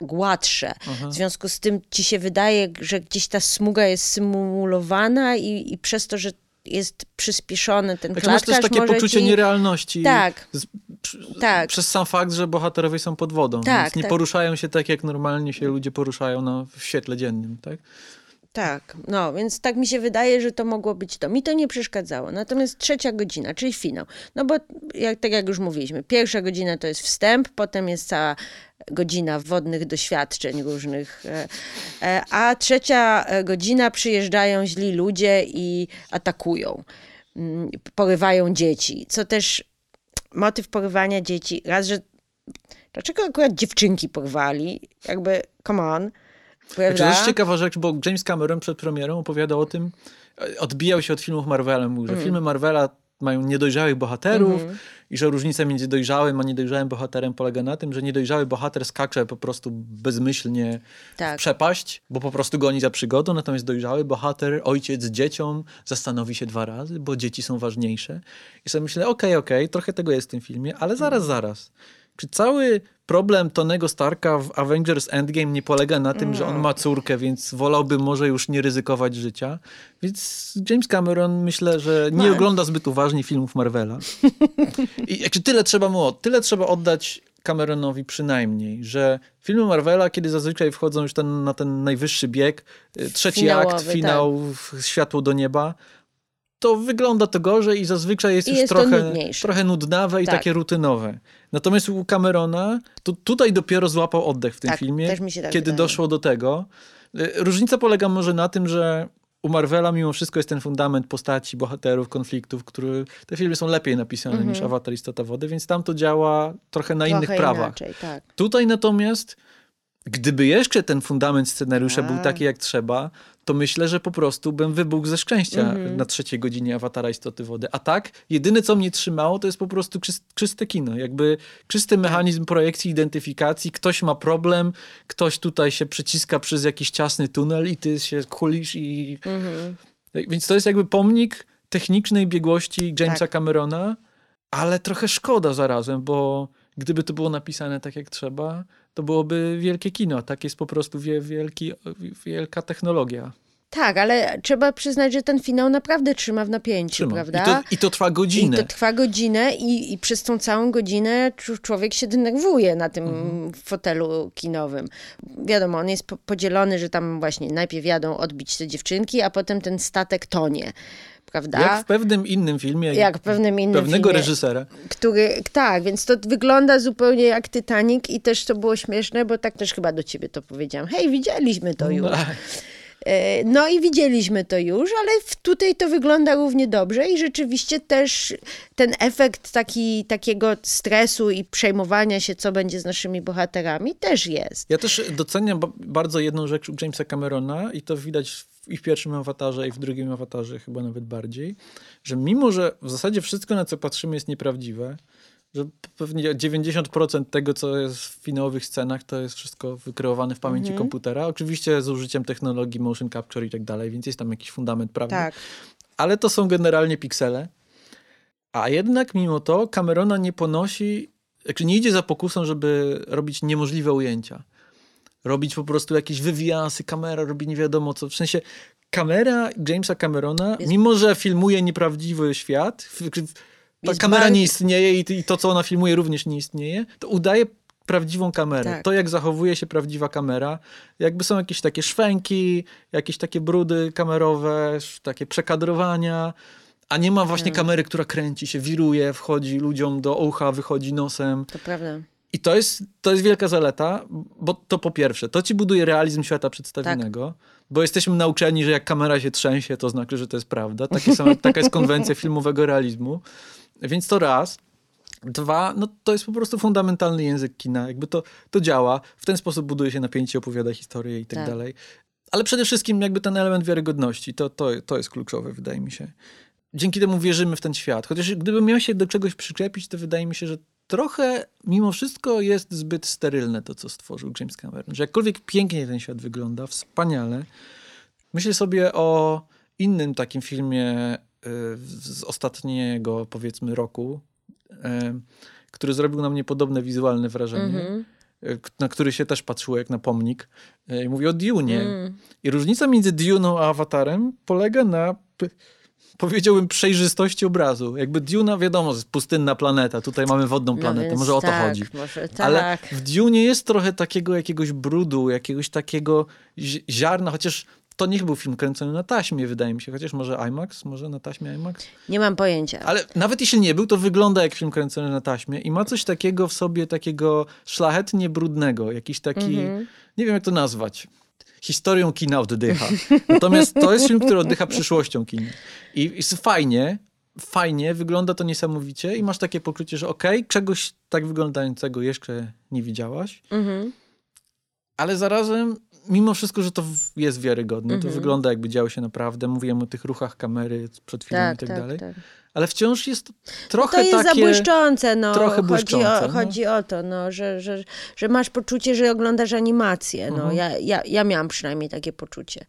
gładsze. Aha. W związku z tym ci się wydaje, że gdzieś ta smuga jest symulowana i, i przez to, że jest przyspieszony ten Znaczy masz też klatkarz, takie poczucie ci... nierealności. Tak. Z, Tak. Przez sam fakt, że bohaterowie są pod wodą. Tak, więc nie tak. poruszają się tak, jak normalnie się ludzie poruszają no, w świetle dziennym. Tak? Tak, no więc tak mi się wydaje, że to mogło być to. Mi to nie przeszkadzało. Natomiast trzecia godzina, czyli finał. No bo jak, tak jak już mówiliśmy, pierwsza godzina to jest wstęp, potem jest cała godzina wodnych doświadczeń różnych, e, e, a trzecia e, godzina przyjeżdżają źli ludzie i atakują, mm, porywają dzieci, co też motyw porywania dzieci, raz, że dlaczego akurat dziewczynki porwali, jakby come on, Znaczy, to prawda? jest ciekawa rzecz, bo James Cameron przed premierą opowiadał o tym, e, odbijał się od filmów Marvela, mówił, że filmy Marvela mają niedojrzałych bohaterów i że różnica między dojrzałym a niedojrzałym bohaterem polega na tym, że niedojrzały bohater skacze po prostu bezmyślnie Tak. w przepaść, bo po prostu goni za przygodą, natomiast dojrzały bohater, ojciec z dzieciom zastanowi się dwa razy, bo dzieci są ważniejsze. I sobie myślę, okej, okej, trochę tego jest w tym filmie, ale zaraz, zaraz. Czy cały problem Tonego Starka w Avengers Endgame nie polega na tym, że on ma córkę, więc wolałby może już nie ryzykować życia? Więc James Cameron myślę, że nie Ma- ogląda zbyt uważnie filmów Marvela. I jakby tyle trzeba mu tyle trzeba oddać Cameronowi przynajmniej, że filmy Marvela, kiedy zazwyczaj wchodzą już ten, na ten najwyższy bieg, y, trzeci Finałowy, akt, finał, w- światło do nieba, to wygląda to gorzej i zazwyczaj jest I już jest trochę, trochę nudnawe i Tak. takie rutynowe. Natomiast u Camerona, to tutaj dopiero złapał oddech w tym Tak, filmie, tak kiedy wydaje. doszło do tego. Y, Różnica polega może na tym, że u Marvela mimo wszystko jest ten fundament postaci, bohaterów, konfliktów, który te filmy są lepiej napisane niż Avatar Istota Wody, więc tam to działa trochę na innych Trochę prawach. Inaczej, tak. Tutaj natomiast, gdyby jeszcze ten fundament scenariusza był Tak. taki jak trzeba, to myślę, że po prostu bym wybuchł ze szczęścia Mhm. na trzeciej godzinie Awatara Istoty Wody. A tak, jedyne co mnie trzymało, to jest po prostu czys- czyste kino. Jakby czysty Tak. mechanizm projekcji, identyfikacji. Ktoś ma problem, ktoś tutaj się przyciska przez jakiś ciasny tunel i ty się kulisz i... Mhm. Więc to jest jakby pomnik technicznej biegłości Jamesa Tak. Camerona, ale trochę szkoda zarazem, bo gdyby to było napisane tak jak trzeba, to byłoby wielkie kino. Tak jest po prostu wie, wielki, wielka technologia. Tak, ale trzeba przyznać, że ten finał naprawdę trzyma w napięciu, Trzyma. prawda? I, to, I to trwa godzinę. I to trwa godzinę i, i przez tą całą godzinę człowiek się denerwuje na tym Mhm. fotelu kinowym. Wiadomo, on jest po- podzielony, że tam właśnie najpierw jadą odbić te dziewczynki, a potem ten statek tonie, prawda? Jak w pewnym innym filmie, Jak pewnym innym pewnego filmie. reżysera. który, tak, więc to wygląda zupełnie jak Titanic i też to było śmieszne, bo tak też chyba do ciebie to powiedziałam. Hej, widzieliśmy to już. No, no i widzieliśmy to już, ale tutaj to wygląda równie dobrze i rzeczywiście też ten efekt taki, takiego stresu i przejmowania się, co będzie z naszymi bohaterami, też jest. Ja też doceniam bardzo jedną rzecz u Jamesa Camerona i to widać i w pierwszym awatarze, i w drugim awatarze chyba nawet bardziej, że mimo, że w zasadzie wszystko, na co patrzymy jest nieprawdziwe, że pewnie 90% tego, co jest w finałowych scenach, to jest wszystko wykreowane w pamięci mhm. komputera. Oczywiście z użyciem technologii motion capture i tak dalej, więc jest tam jakiś fundament prawny. Tak. Ale to są generalnie piksele. A jednak mimo to Camerona nie ponosi, znaczy nie idzie za pokusą, żeby robić niemożliwe ujęcia. Robić po prostu jakieś wywiasy, kamera robi nie wiadomo co. W sensie kamera Jamesa Camerona, jest... mimo że filmuje nieprawdziwy świat, ta kamera nie istnieje i, i to, co ona filmuje, również nie istnieje, to udaje prawdziwą kamerę. Tak. To, jak zachowuje się prawdziwa kamera, jakby są jakieś takie szwęki, jakieś takie brudy kamerowe, takie przekadrowania, a nie ma właśnie hmm. kamery, która kręci się, wiruje, wchodzi ludziom do ucha, wychodzi nosem. To prawda. I to jest, to jest wielka zaleta, bo to po pierwsze, to ci buduje realizm świata przedstawionego, tak. bo jesteśmy nauczeni, że jak kamera się trzęsie, to znaczy, że to jest prawda. Same, taka jest konwencja filmowego realizmu. Więc to raz. Dwa, no to jest po prostu fundamentalny język kina. Jakby to, to działa. W ten sposób buduje się napięcie, opowiada historię i tak, tak. dalej. Ale przede wszystkim jakby ten element wiarygodności, to, to, to jest kluczowe, wydaje mi się. Dzięki temu wierzymy w ten świat. Chociaż gdybym miał się do czegoś przyczepić, to wydaje mi się, że trochę mimo wszystko jest zbyt sterylne to, co stworzył James Cameron. Że jakkolwiek pięknie ten świat wygląda, wspaniale. Myślę sobie o innym takim filmie z ostatniego, powiedzmy, roku, który zrobił na mnie podobne wizualne wrażenie. Mm -hmm na który się też patrzyło jak na pomnik. I mówię o Dune. Mm. I różnica między Dune'ą a Awatarem polega na, powiedziałbym, przejrzystości obrazu. Jakby Duna, wiadomo, jest pustynna planeta. Tutaj mamy wodną no planetę. No może o to tak, chodzi. Może tak. Ale w Dune jest trochę takiego jakiegoś brudu, jakiegoś takiego ziarna, chociaż to nie był film kręcony na taśmie, wydaje mi się, chociaż może IMAX, może na taśmie IMAX? Nie mam pojęcia. Ale nawet jeśli nie był, to wygląda jak film kręcony na taśmie i ma coś takiego w sobie, takiego szlachetnie brudnego, jakiś taki, mm -hmm. nie wiem jak to nazwać, historią kina oddycha. Natomiast to jest film, który oddycha przyszłością kina. I jest fajnie, fajnie, wygląda to niesamowicie i masz takie poczucie, że okej, okay, czegoś tak wyglądającego jeszcze nie widziałaś, -hmm. ale zarazem mimo wszystko, że to jest wiarygodne, to mhm. wygląda jakby działo się naprawdę. Mówiłem o tych ruchach kamery przed chwilą tak, i tak, tak dalej. Tak. Ale wciąż jest trochę no to jest takie... za błyszczące, no. Trochę błyszczące. Chodzi o, no. chodzi o to, no, że, że, że masz poczucie, że oglądasz animację. No. Mhm. Ja, ja, ja miałam przynajmniej takie poczucie.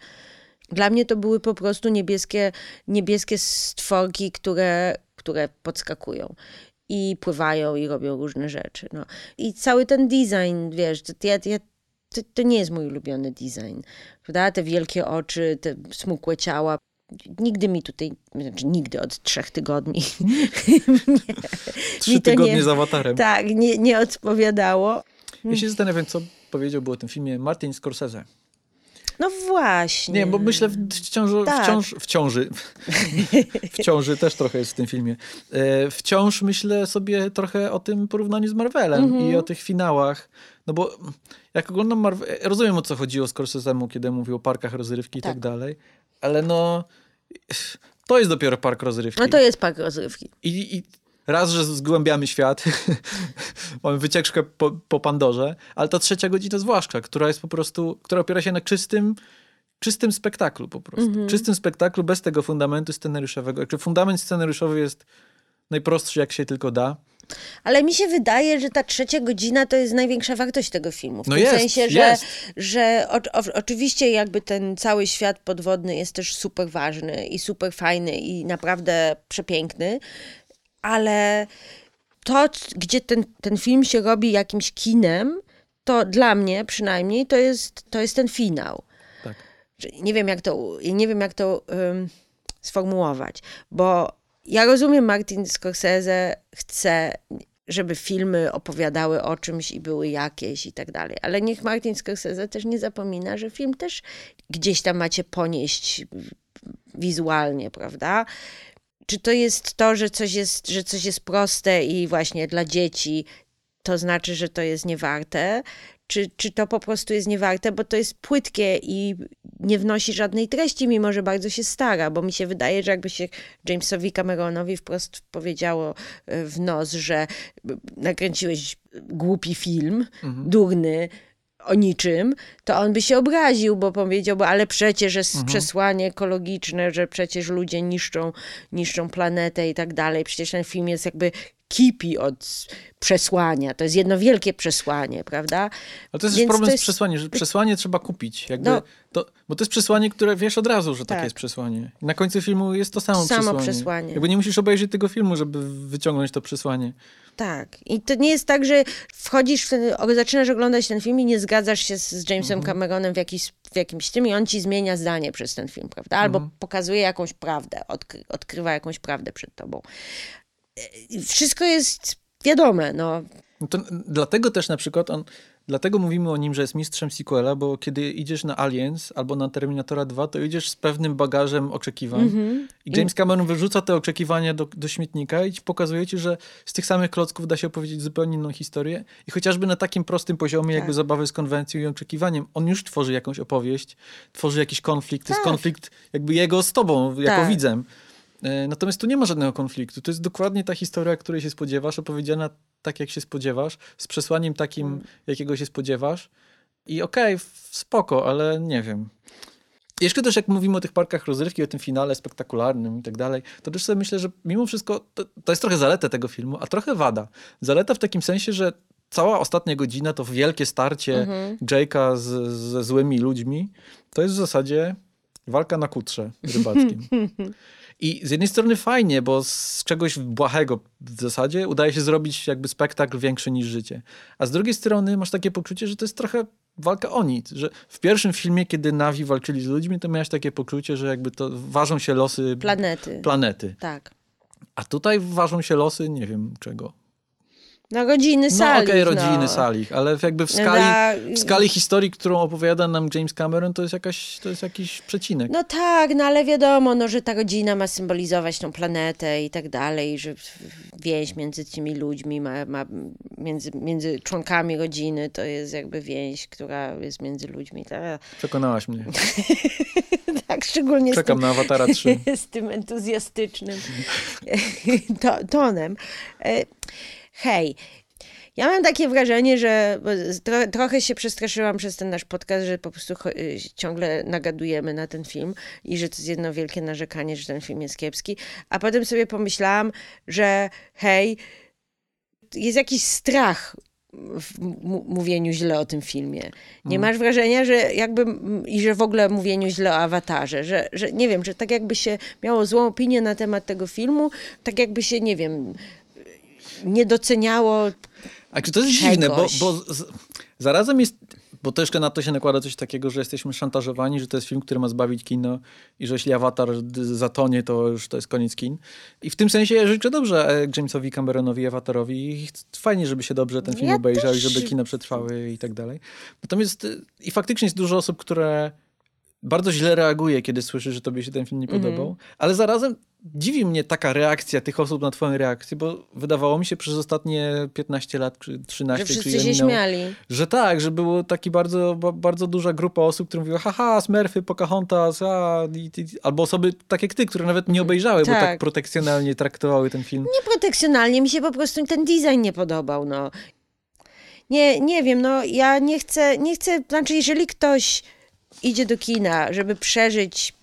Dla mnie to były po prostu niebieskie, niebieskie stworki, które, które podskakują i pływają i robią różne rzeczy. No. I cały ten design, wiesz, ja, ja to, to nie jest mój ulubiony design. Prawda? Te wielkie oczy, te smukłe ciała. Nigdy mi tutaj, znaczy nigdy od trzech tygodni. nie, Trzy tygodnie nie, z awatarem. Tak, nie, nie odpowiadało. Ja się zastanawiam, co powiedziałby o tym filmie Martin Scorsese. No właśnie. Nie, bo myślę wciąż, tak. wciąż w ciąży. w ciąży też trochę jest w tym filmie. E, wciąż myślę sobie trochę o tym porównaniu z Marvelem mm -hmm. i o tych finałach. No bo jak oglądam Marvel, rozumiem o co chodziło Scorsese'emu, kiedy mówił o parkach rozrywki i tak. tak dalej, ale no to jest dopiero park rozrywki. No to jest park rozrywki. I, i raz, że zgłębiamy świat, mamy wycieczkę po, po Pandorze, ale ta trzecia godzina zwłaszcza, która jest po prostu, która opiera się na czystym czystym spektaklu po prostu. Mm -hmm. Czystym spektaklu bez tego fundamentu scenariuszowego. Fundament scenariuszowy jest najprostszy jak się tylko da. Ale mi się wydaje, że ta trzecia godzina to jest największa wartość tego filmu. W no tym jest, sensie, że, jest. że o, o, oczywiście jakby ten cały świat podwodny jest też super ważny i super fajny i naprawdę przepiękny, ale to, gdzie ten, ten film się robi jakimś kinem, to dla mnie przynajmniej to jest, to jest ten finał. Tak. Nie wiem, jak to, nie wiem, jak to um, sformułować, bo ja rozumiem, Martin Scorsese chce, żeby filmy opowiadały o czymś i były jakieś i tak dalej, ale niech Martin Scorsese też nie zapomina, że film też gdzieś tam macie ponieść wizualnie, prawda? Czy to jest to, że coś jest, że coś jest proste i właśnie dla dzieci, to znaczy, że to jest niewarte? Czy, czy to po prostu jest niewarte, bo to jest płytkie i nie wnosi żadnej treści, mimo że bardzo się stara, bo mi się wydaje, że jakby się Jamesowi Cameronowi wprost powiedziało e, w nos, że nakręciłeś głupi film, mhm. durny, o niczym, to on by się obraził, bo powiedziałby, ale przecież jest mhm. przesłanie ekologiczne, że przecież ludzie niszczą, niszczą planetę i tak dalej. Przecież ten film jest jakby kipi od przesłania. To jest jedno wielkie przesłanie, prawda? Ale to jest Więc problem to jest... z przesłaniem, że przesłanie trzeba kupić. Jakby no. to, bo to jest przesłanie, które wiesz od razu, że tak. takie jest przesłanie. I na końcu filmu jest to samo, samo przesłanie. przesłanie. Jakby nie musisz obejrzeć tego filmu, żeby wyciągnąć to przesłanie. Tak. I to nie jest tak, że wchodzisz, w ten, zaczynasz oglądać ten film i nie zgadzasz się z Jamesem mhm. Cameronem w, jakiś, w jakimś tym i on ci zmienia zdanie przez ten film, prawda? Albo mhm. pokazuje jakąś prawdę, odkry, odkrywa jakąś prawdę przed tobą. Wszystko jest wiadome, no. no dlatego też na przykład on Dlatego mówimy o nim, że jest mistrzem sequela, bo kiedy idziesz na Aliens albo na Terminatora 2, to idziesz z pewnym bagażem oczekiwań. Mm -hmm. I James Cameron wyrzuca te oczekiwania do, do śmietnika i pokazuje ci, że z tych samych klocków da się opowiedzieć zupełnie inną historię. I chociażby na takim prostym poziomie, tak. jakby zabawy z konwencją i oczekiwaniem, on już tworzy jakąś opowieść, tworzy jakiś konflikt. Tak. To jest tak. konflikt jakby jego z tobą, jako tak. widzem. E, natomiast tu nie ma żadnego konfliktu. To jest dokładnie ta historia, której się spodziewasz, opowiedziana tak, jak się spodziewasz, z przesłaniem takim, mm. jakiego się spodziewasz. I okej, okay, spoko, ale nie wiem. Jeszcze też jak mówimy o tych parkach rozrywki, o tym finale spektakularnym i tak dalej, to też sobie myślę, że mimo wszystko to, to jest trochę zaleta tego filmu, a trochę wada. Zaleta w takim sensie, że cała ostatnia godzina to wielkie starcie -hmm. Jake'a z, ze złymi ludźmi, to jest w zasadzie walka na kutrze rybackim. I z jednej strony fajnie, bo z czegoś błahego w zasadzie udaje się zrobić jakby spektakl większy niż życie. A z drugiej strony masz takie poczucie, że to jest trochę walka o nic, że w pierwszym filmie, kiedy Navi walczyli z ludźmi, to miałeś takie poczucie, że jakby to ważą się losy planety. planety. Tak. A tutaj ważą się losy, nie wiem czego. No rodziny Salich. No okej, okay, rodziny no. Salich, ale jakby w skali, Na... w skali historii, którą opowiada nam James Cameron, to jest, jakaś, to jest jakiś przecinek. No tak, no ale wiadomo, no, że ta rodzina ma symbolizować tą planetę i tak dalej, że więź między tymi ludźmi, ma, ma między, między członkami rodziny, to jest jakby więź, która jest między ludźmi. Tak. Przekonałaś mnie. tak, szczególnie Czekam z tym, na Awatara 3. z tym entuzjastycznym to, tonem. Hej, ja mam takie wrażenie, że tro, trochę się przestraszyłam przez ten nasz podcast, że po prostu y, ciągle nagadujemy na ten film i że to jest jedno wielkie narzekanie, że ten film jest kiepski. A potem sobie pomyślałam, że hej, jest jakiś strach w mówieniu źle o tym filmie. Nie mm. masz wrażenia, że jakby i że w ogóle mówieniu źle o awatarze, że, że nie wiem, że tak jakby się miało złą opinię na temat tego filmu, tak jakby się, nie wiem, nie doceniało. A to jest czegoś. dziwne, bo, bo zarazem jest bo też na to się nakłada coś takiego, że jesteśmy szantażowani, że to jest film, który ma zbawić kino i że jeśli awatar zatonie, to już to jest koniec kin. I w tym sensie życzę dobrze e, Jamesowi Cameronowi awatarowi. Fajnie, żeby się dobrze ten film ja obejrzał też... i żeby kino przetrwały i tak dalej. Natomiast e, i faktycznie jest dużo osób, które bardzo źle reaguje, kiedy słyszy, że tobie się ten film nie podobał, mm ale zarazem dziwi mnie taka reakcja tych osób na twoją reakcję, bo wydawało mi się przez ostatnie 15 lat, czy 13, że czy się minął, śmiali. Że tak, że było taki bardzo, bardzo duża grupa osób, które mówiły haha, Smurfy, Pocahontas, a, i, i, albo osoby takie jak ty, które nawet nie obejrzały, tak. bo tak protekcjonalnie traktowały ten film. Nie protekcjonalnie, mi się po prostu ten design nie podobał, no. Nie, nie wiem, no ja nie chcę, nie chcę, znaczy jeżeli ktoś idzie do kina, żeby przeżyć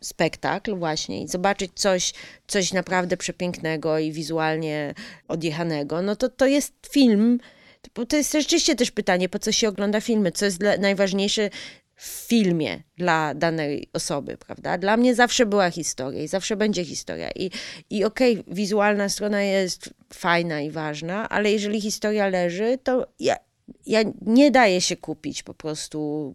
spektakl właśnie i zobaczyć coś, coś naprawdę przepięknego i wizualnie odjechanego, no to to jest film. To jest rzeczywiście też pytanie, po co się ogląda filmy, co jest najważniejsze w filmie dla danej osoby, prawda? Dla mnie zawsze była historia i zawsze będzie historia. I, i okej, okay, wizualna strona jest fajna i ważna, ale jeżeli historia leży, to ja, ja nie daję się kupić po prostu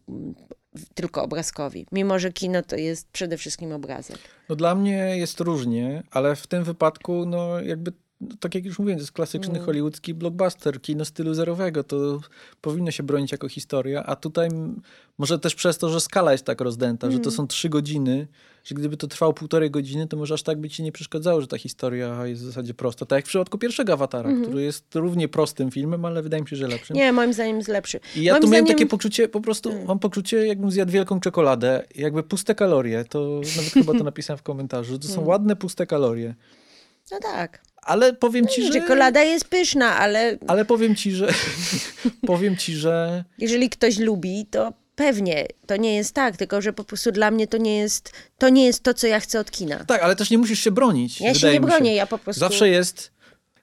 tylko obrazkowi, mimo że kino to jest przede wszystkim obrazek. No dla mnie jest różnie, ale w tym wypadku no jakby no, tak jak już mówiłem, to jest klasyczny Mm. hollywoodzki blockbuster, kino stylu zerowego, to powinno się bronić jako historia, a tutaj może też przez to, że skala jest tak rozdęta, że to są trzy godziny, że gdyby to trwało półtorej godziny, to może aż tak by ci nie przeszkadzało, że ta historia jest w zasadzie prosta. Tak jak w przypadku pierwszego Awatara, który jest równie prostym filmem, ale wydaje mi się, że lepszym. Nie, moim zdaniem jest lepszy. I ja moim tu miałem zdaniem... takie poczucie, po prostu mam poczucie, jakbym zjadł wielką czekoladę, jakby puste kalorie, to nawet chyba to napisałem w komentarzu, że to są ładne, puste kalorie. No tak. Ale powiem ci, że... Czekolada jest pyszna, ale Ale powiem ci, że... powiem ci, że... jeżeli ktoś lubi, to pewnie to nie jest tak, tylko że po prostu dla mnie to nie jest to, nie jest to co ja chcę od kina. Tak, ale też nie musisz się bronić. Ja się nie bronię, ja po prostu... Zawsze jest,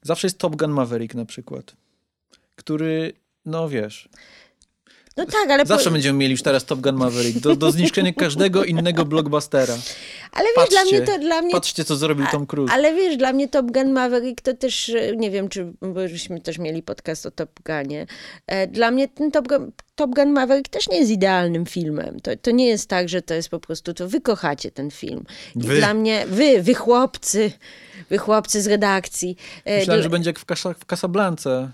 zawsze jest Top Gun Maverick na przykład, który, no wiesz, No tak, ale, zawsze po... będziemy mieli już teraz Top Gun Maverick do, do zniszczenia każdego innego blockbustera. ale wiesz, dla Patrzcie, mnie to dla mnie patrzcie co zrobił Tom Cruise. Ale wiesz, dla mnie Top Gun Maverick to też, e, nie wiem, czy, bo żeśmy też mieli podcast o Top Gunie. E, Dla mnie ten Top Gun, Top Gun Maverick też nie jest idealnym filmem. To, to nie jest tak, że to jest po prostu, to wy kochacie ten film. I Wy. dla mnie, wy, wy chłopcy, wy chłopcy z redakcji. E, Myślałem, dla- że będzie jak w, Casa, w Casablance.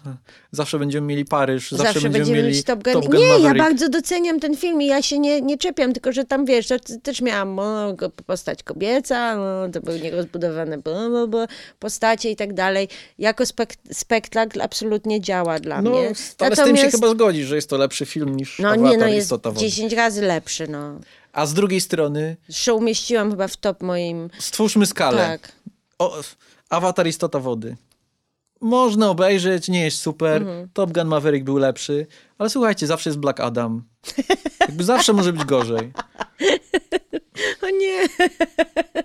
Zawsze będziemy mieli Paryż, zawsze, Zawsze, będziemy, będziemy mieli Top Gun. Top Gun nie, Maverick. ja bardzo doceniam ten film i ja się nie, nie czepiam, tylko że tam wiesz, też miałam no, postać kobieca, no, to były nierozbudowane bla, bla, postacie i tak dalej. Jako spek- spektakl absolutnie działa dla No, mnie. ale z tym się Natomiast- chyba zgodzisz, że jest to lepszy film niż No Avatar nie, no jest Istota Wody. 10 razy lepszy, no. A z drugiej strony Zresztą umieściłam chyba w top moim... stwórzmy skalę. Tak. O, Avatar Istota Wody. Można obejrzeć, nie jest super. Mhm. Top Gun Maverick był lepszy, ale słuchajcie, zawsze jest Black Adam. Jakby zawsze może być gorzej. O nie,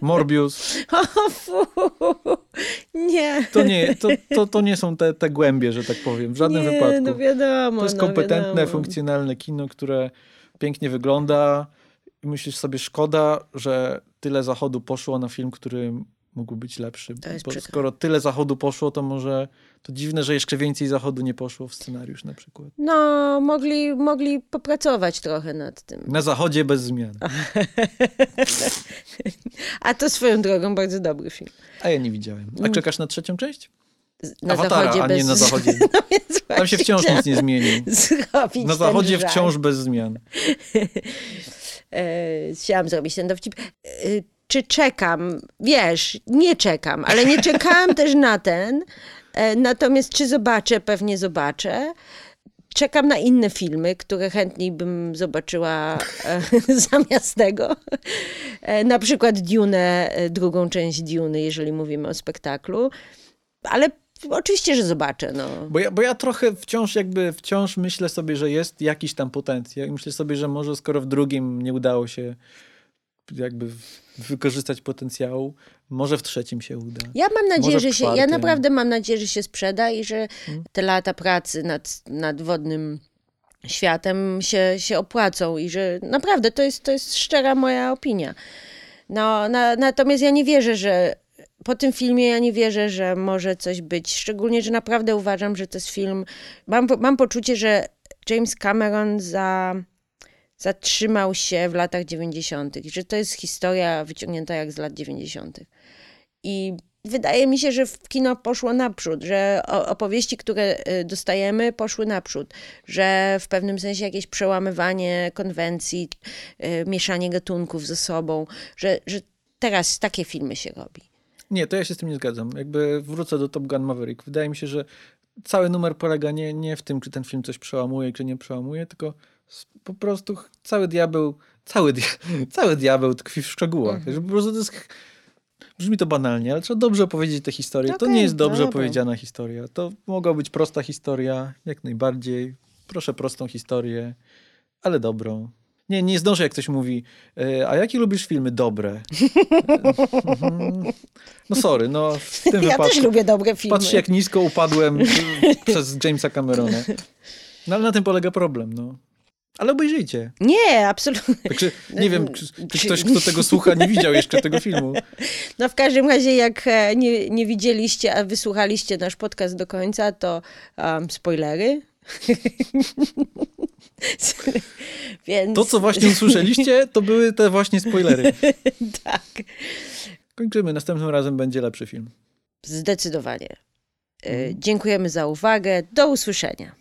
Morbius. o fu, nie. To nie, to, to, to nie są te, te głębie, że tak powiem, w żadnym nie, wypadku. no wiadomo. To jest no kompetentne, wiadomo. funkcjonalne kino, które pięknie wygląda i myślisz sobie, szkoda, że tyle zachodu poszło na film, który mógł być lepszy. Bo przykre. skoro tyle zachodu poszło, to może to dziwne, że jeszcze więcej zachodu nie poszło w scenariusz na przykład. No, mogli, mogli popracować trochę nad tym. Na zachodzie bez zmian. A to swoją drogą bardzo dobry film. A ja nie widziałem. A czekasz na trzecią część? Na Awatara, zachodzie a bez... nie na zachodzie. No Tam się wciąż nic nie zmieni. Na zachodzie wciąż bez zmian. E, chciałam zrobić ten dowcip. Czy czekam? Wiesz, nie czekam, ale nie czekałam też na ten. E, natomiast czy zobaczę? Pewnie zobaczę. Czekam na inne filmy, które chętniej bym zobaczyła e, zamiast tego. E, na przykład Dune, drugą część Duny, jeżeli mówimy o spektaklu. Ale oczywiście, że zobaczę. No. Bo ja, bo ja trochę wciąż jakby, wciąż myślę sobie, że jest jakiś tam potencjał i myślę sobie, że może skoro w drugim nie udało się jakby wykorzystać potencjału, może w trzecim się uda. Ja mam nadzieję, że się, ja naprawdę mam nadzieję, że się sprzeda i że Hmm. te lata pracy nad, nad wodnym światem się, się opłacą i że naprawdę to jest, to jest szczera moja opinia. No, na, natomiast ja nie wierzę, że po tym filmie ja nie wierzę, że może coś być. Szczególnie, że naprawdę uważam, że to jest film. Mam, mam poczucie, że James Cameron za, zatrzymał się w latach 90., i że to jest historia wyciągnięta jak z lat 90. I wydaje mi się, że w kino poszło naprzód, że opowieści, które y, dostajemy, poszły naprzód, że w pewnym sensie jakieś przełamywanie konwencji, y, mieszanie gatunków ze sobą, że, że teraz takie filmy się robi. Nie, to ja się z tym nie zgadzam. Jakby wrócę do Top Gun Maverick. Wydaje mi się, że cały numer polega nie, nie w tym, czy ten film coś przełamuje, czy nie przełamuje, tylko po prostu cały diabeł, cały, dia, cały diabeł tkwi w szczegółach. Że po prostu to jest, brzmi to banalnie, ale trzeba dobrze opowiedzieć tę historię. to Okej, nie jest dobrze dobra. opowiedziana historia. To mogła być prosta historia, jak najbardziej. Proszę prostą historię, ale dobrą. Nie, nie zdążę, jak ktoś mówi, e, a jakie lubisz filmy dobre? Mhm. No sorry, no w tym Ja wypadku. też lubię dobre filmy. Patrzcie, jak nisko upadłem przez Jamesa Camerona. No ale na tym polega problem, no. Ale obejrzyjcie. Nie, absolutnie. Także nie wiem, czy, ktoś, kto tego słucha, nie widział jeszcze tego filmu. No w każdym razie, jak e, nie, nie widzieliście, a wysłuchaliście nasz podcast do końca, to um, spoilery. Więc To, co właśnie usłyszeliście, to były te właśnie spoilery. tak, Kończymy. Następnym razem będzie lepszy film. zdecydowanie. Y, dziękujemy za uwagę. Do usłyszenia.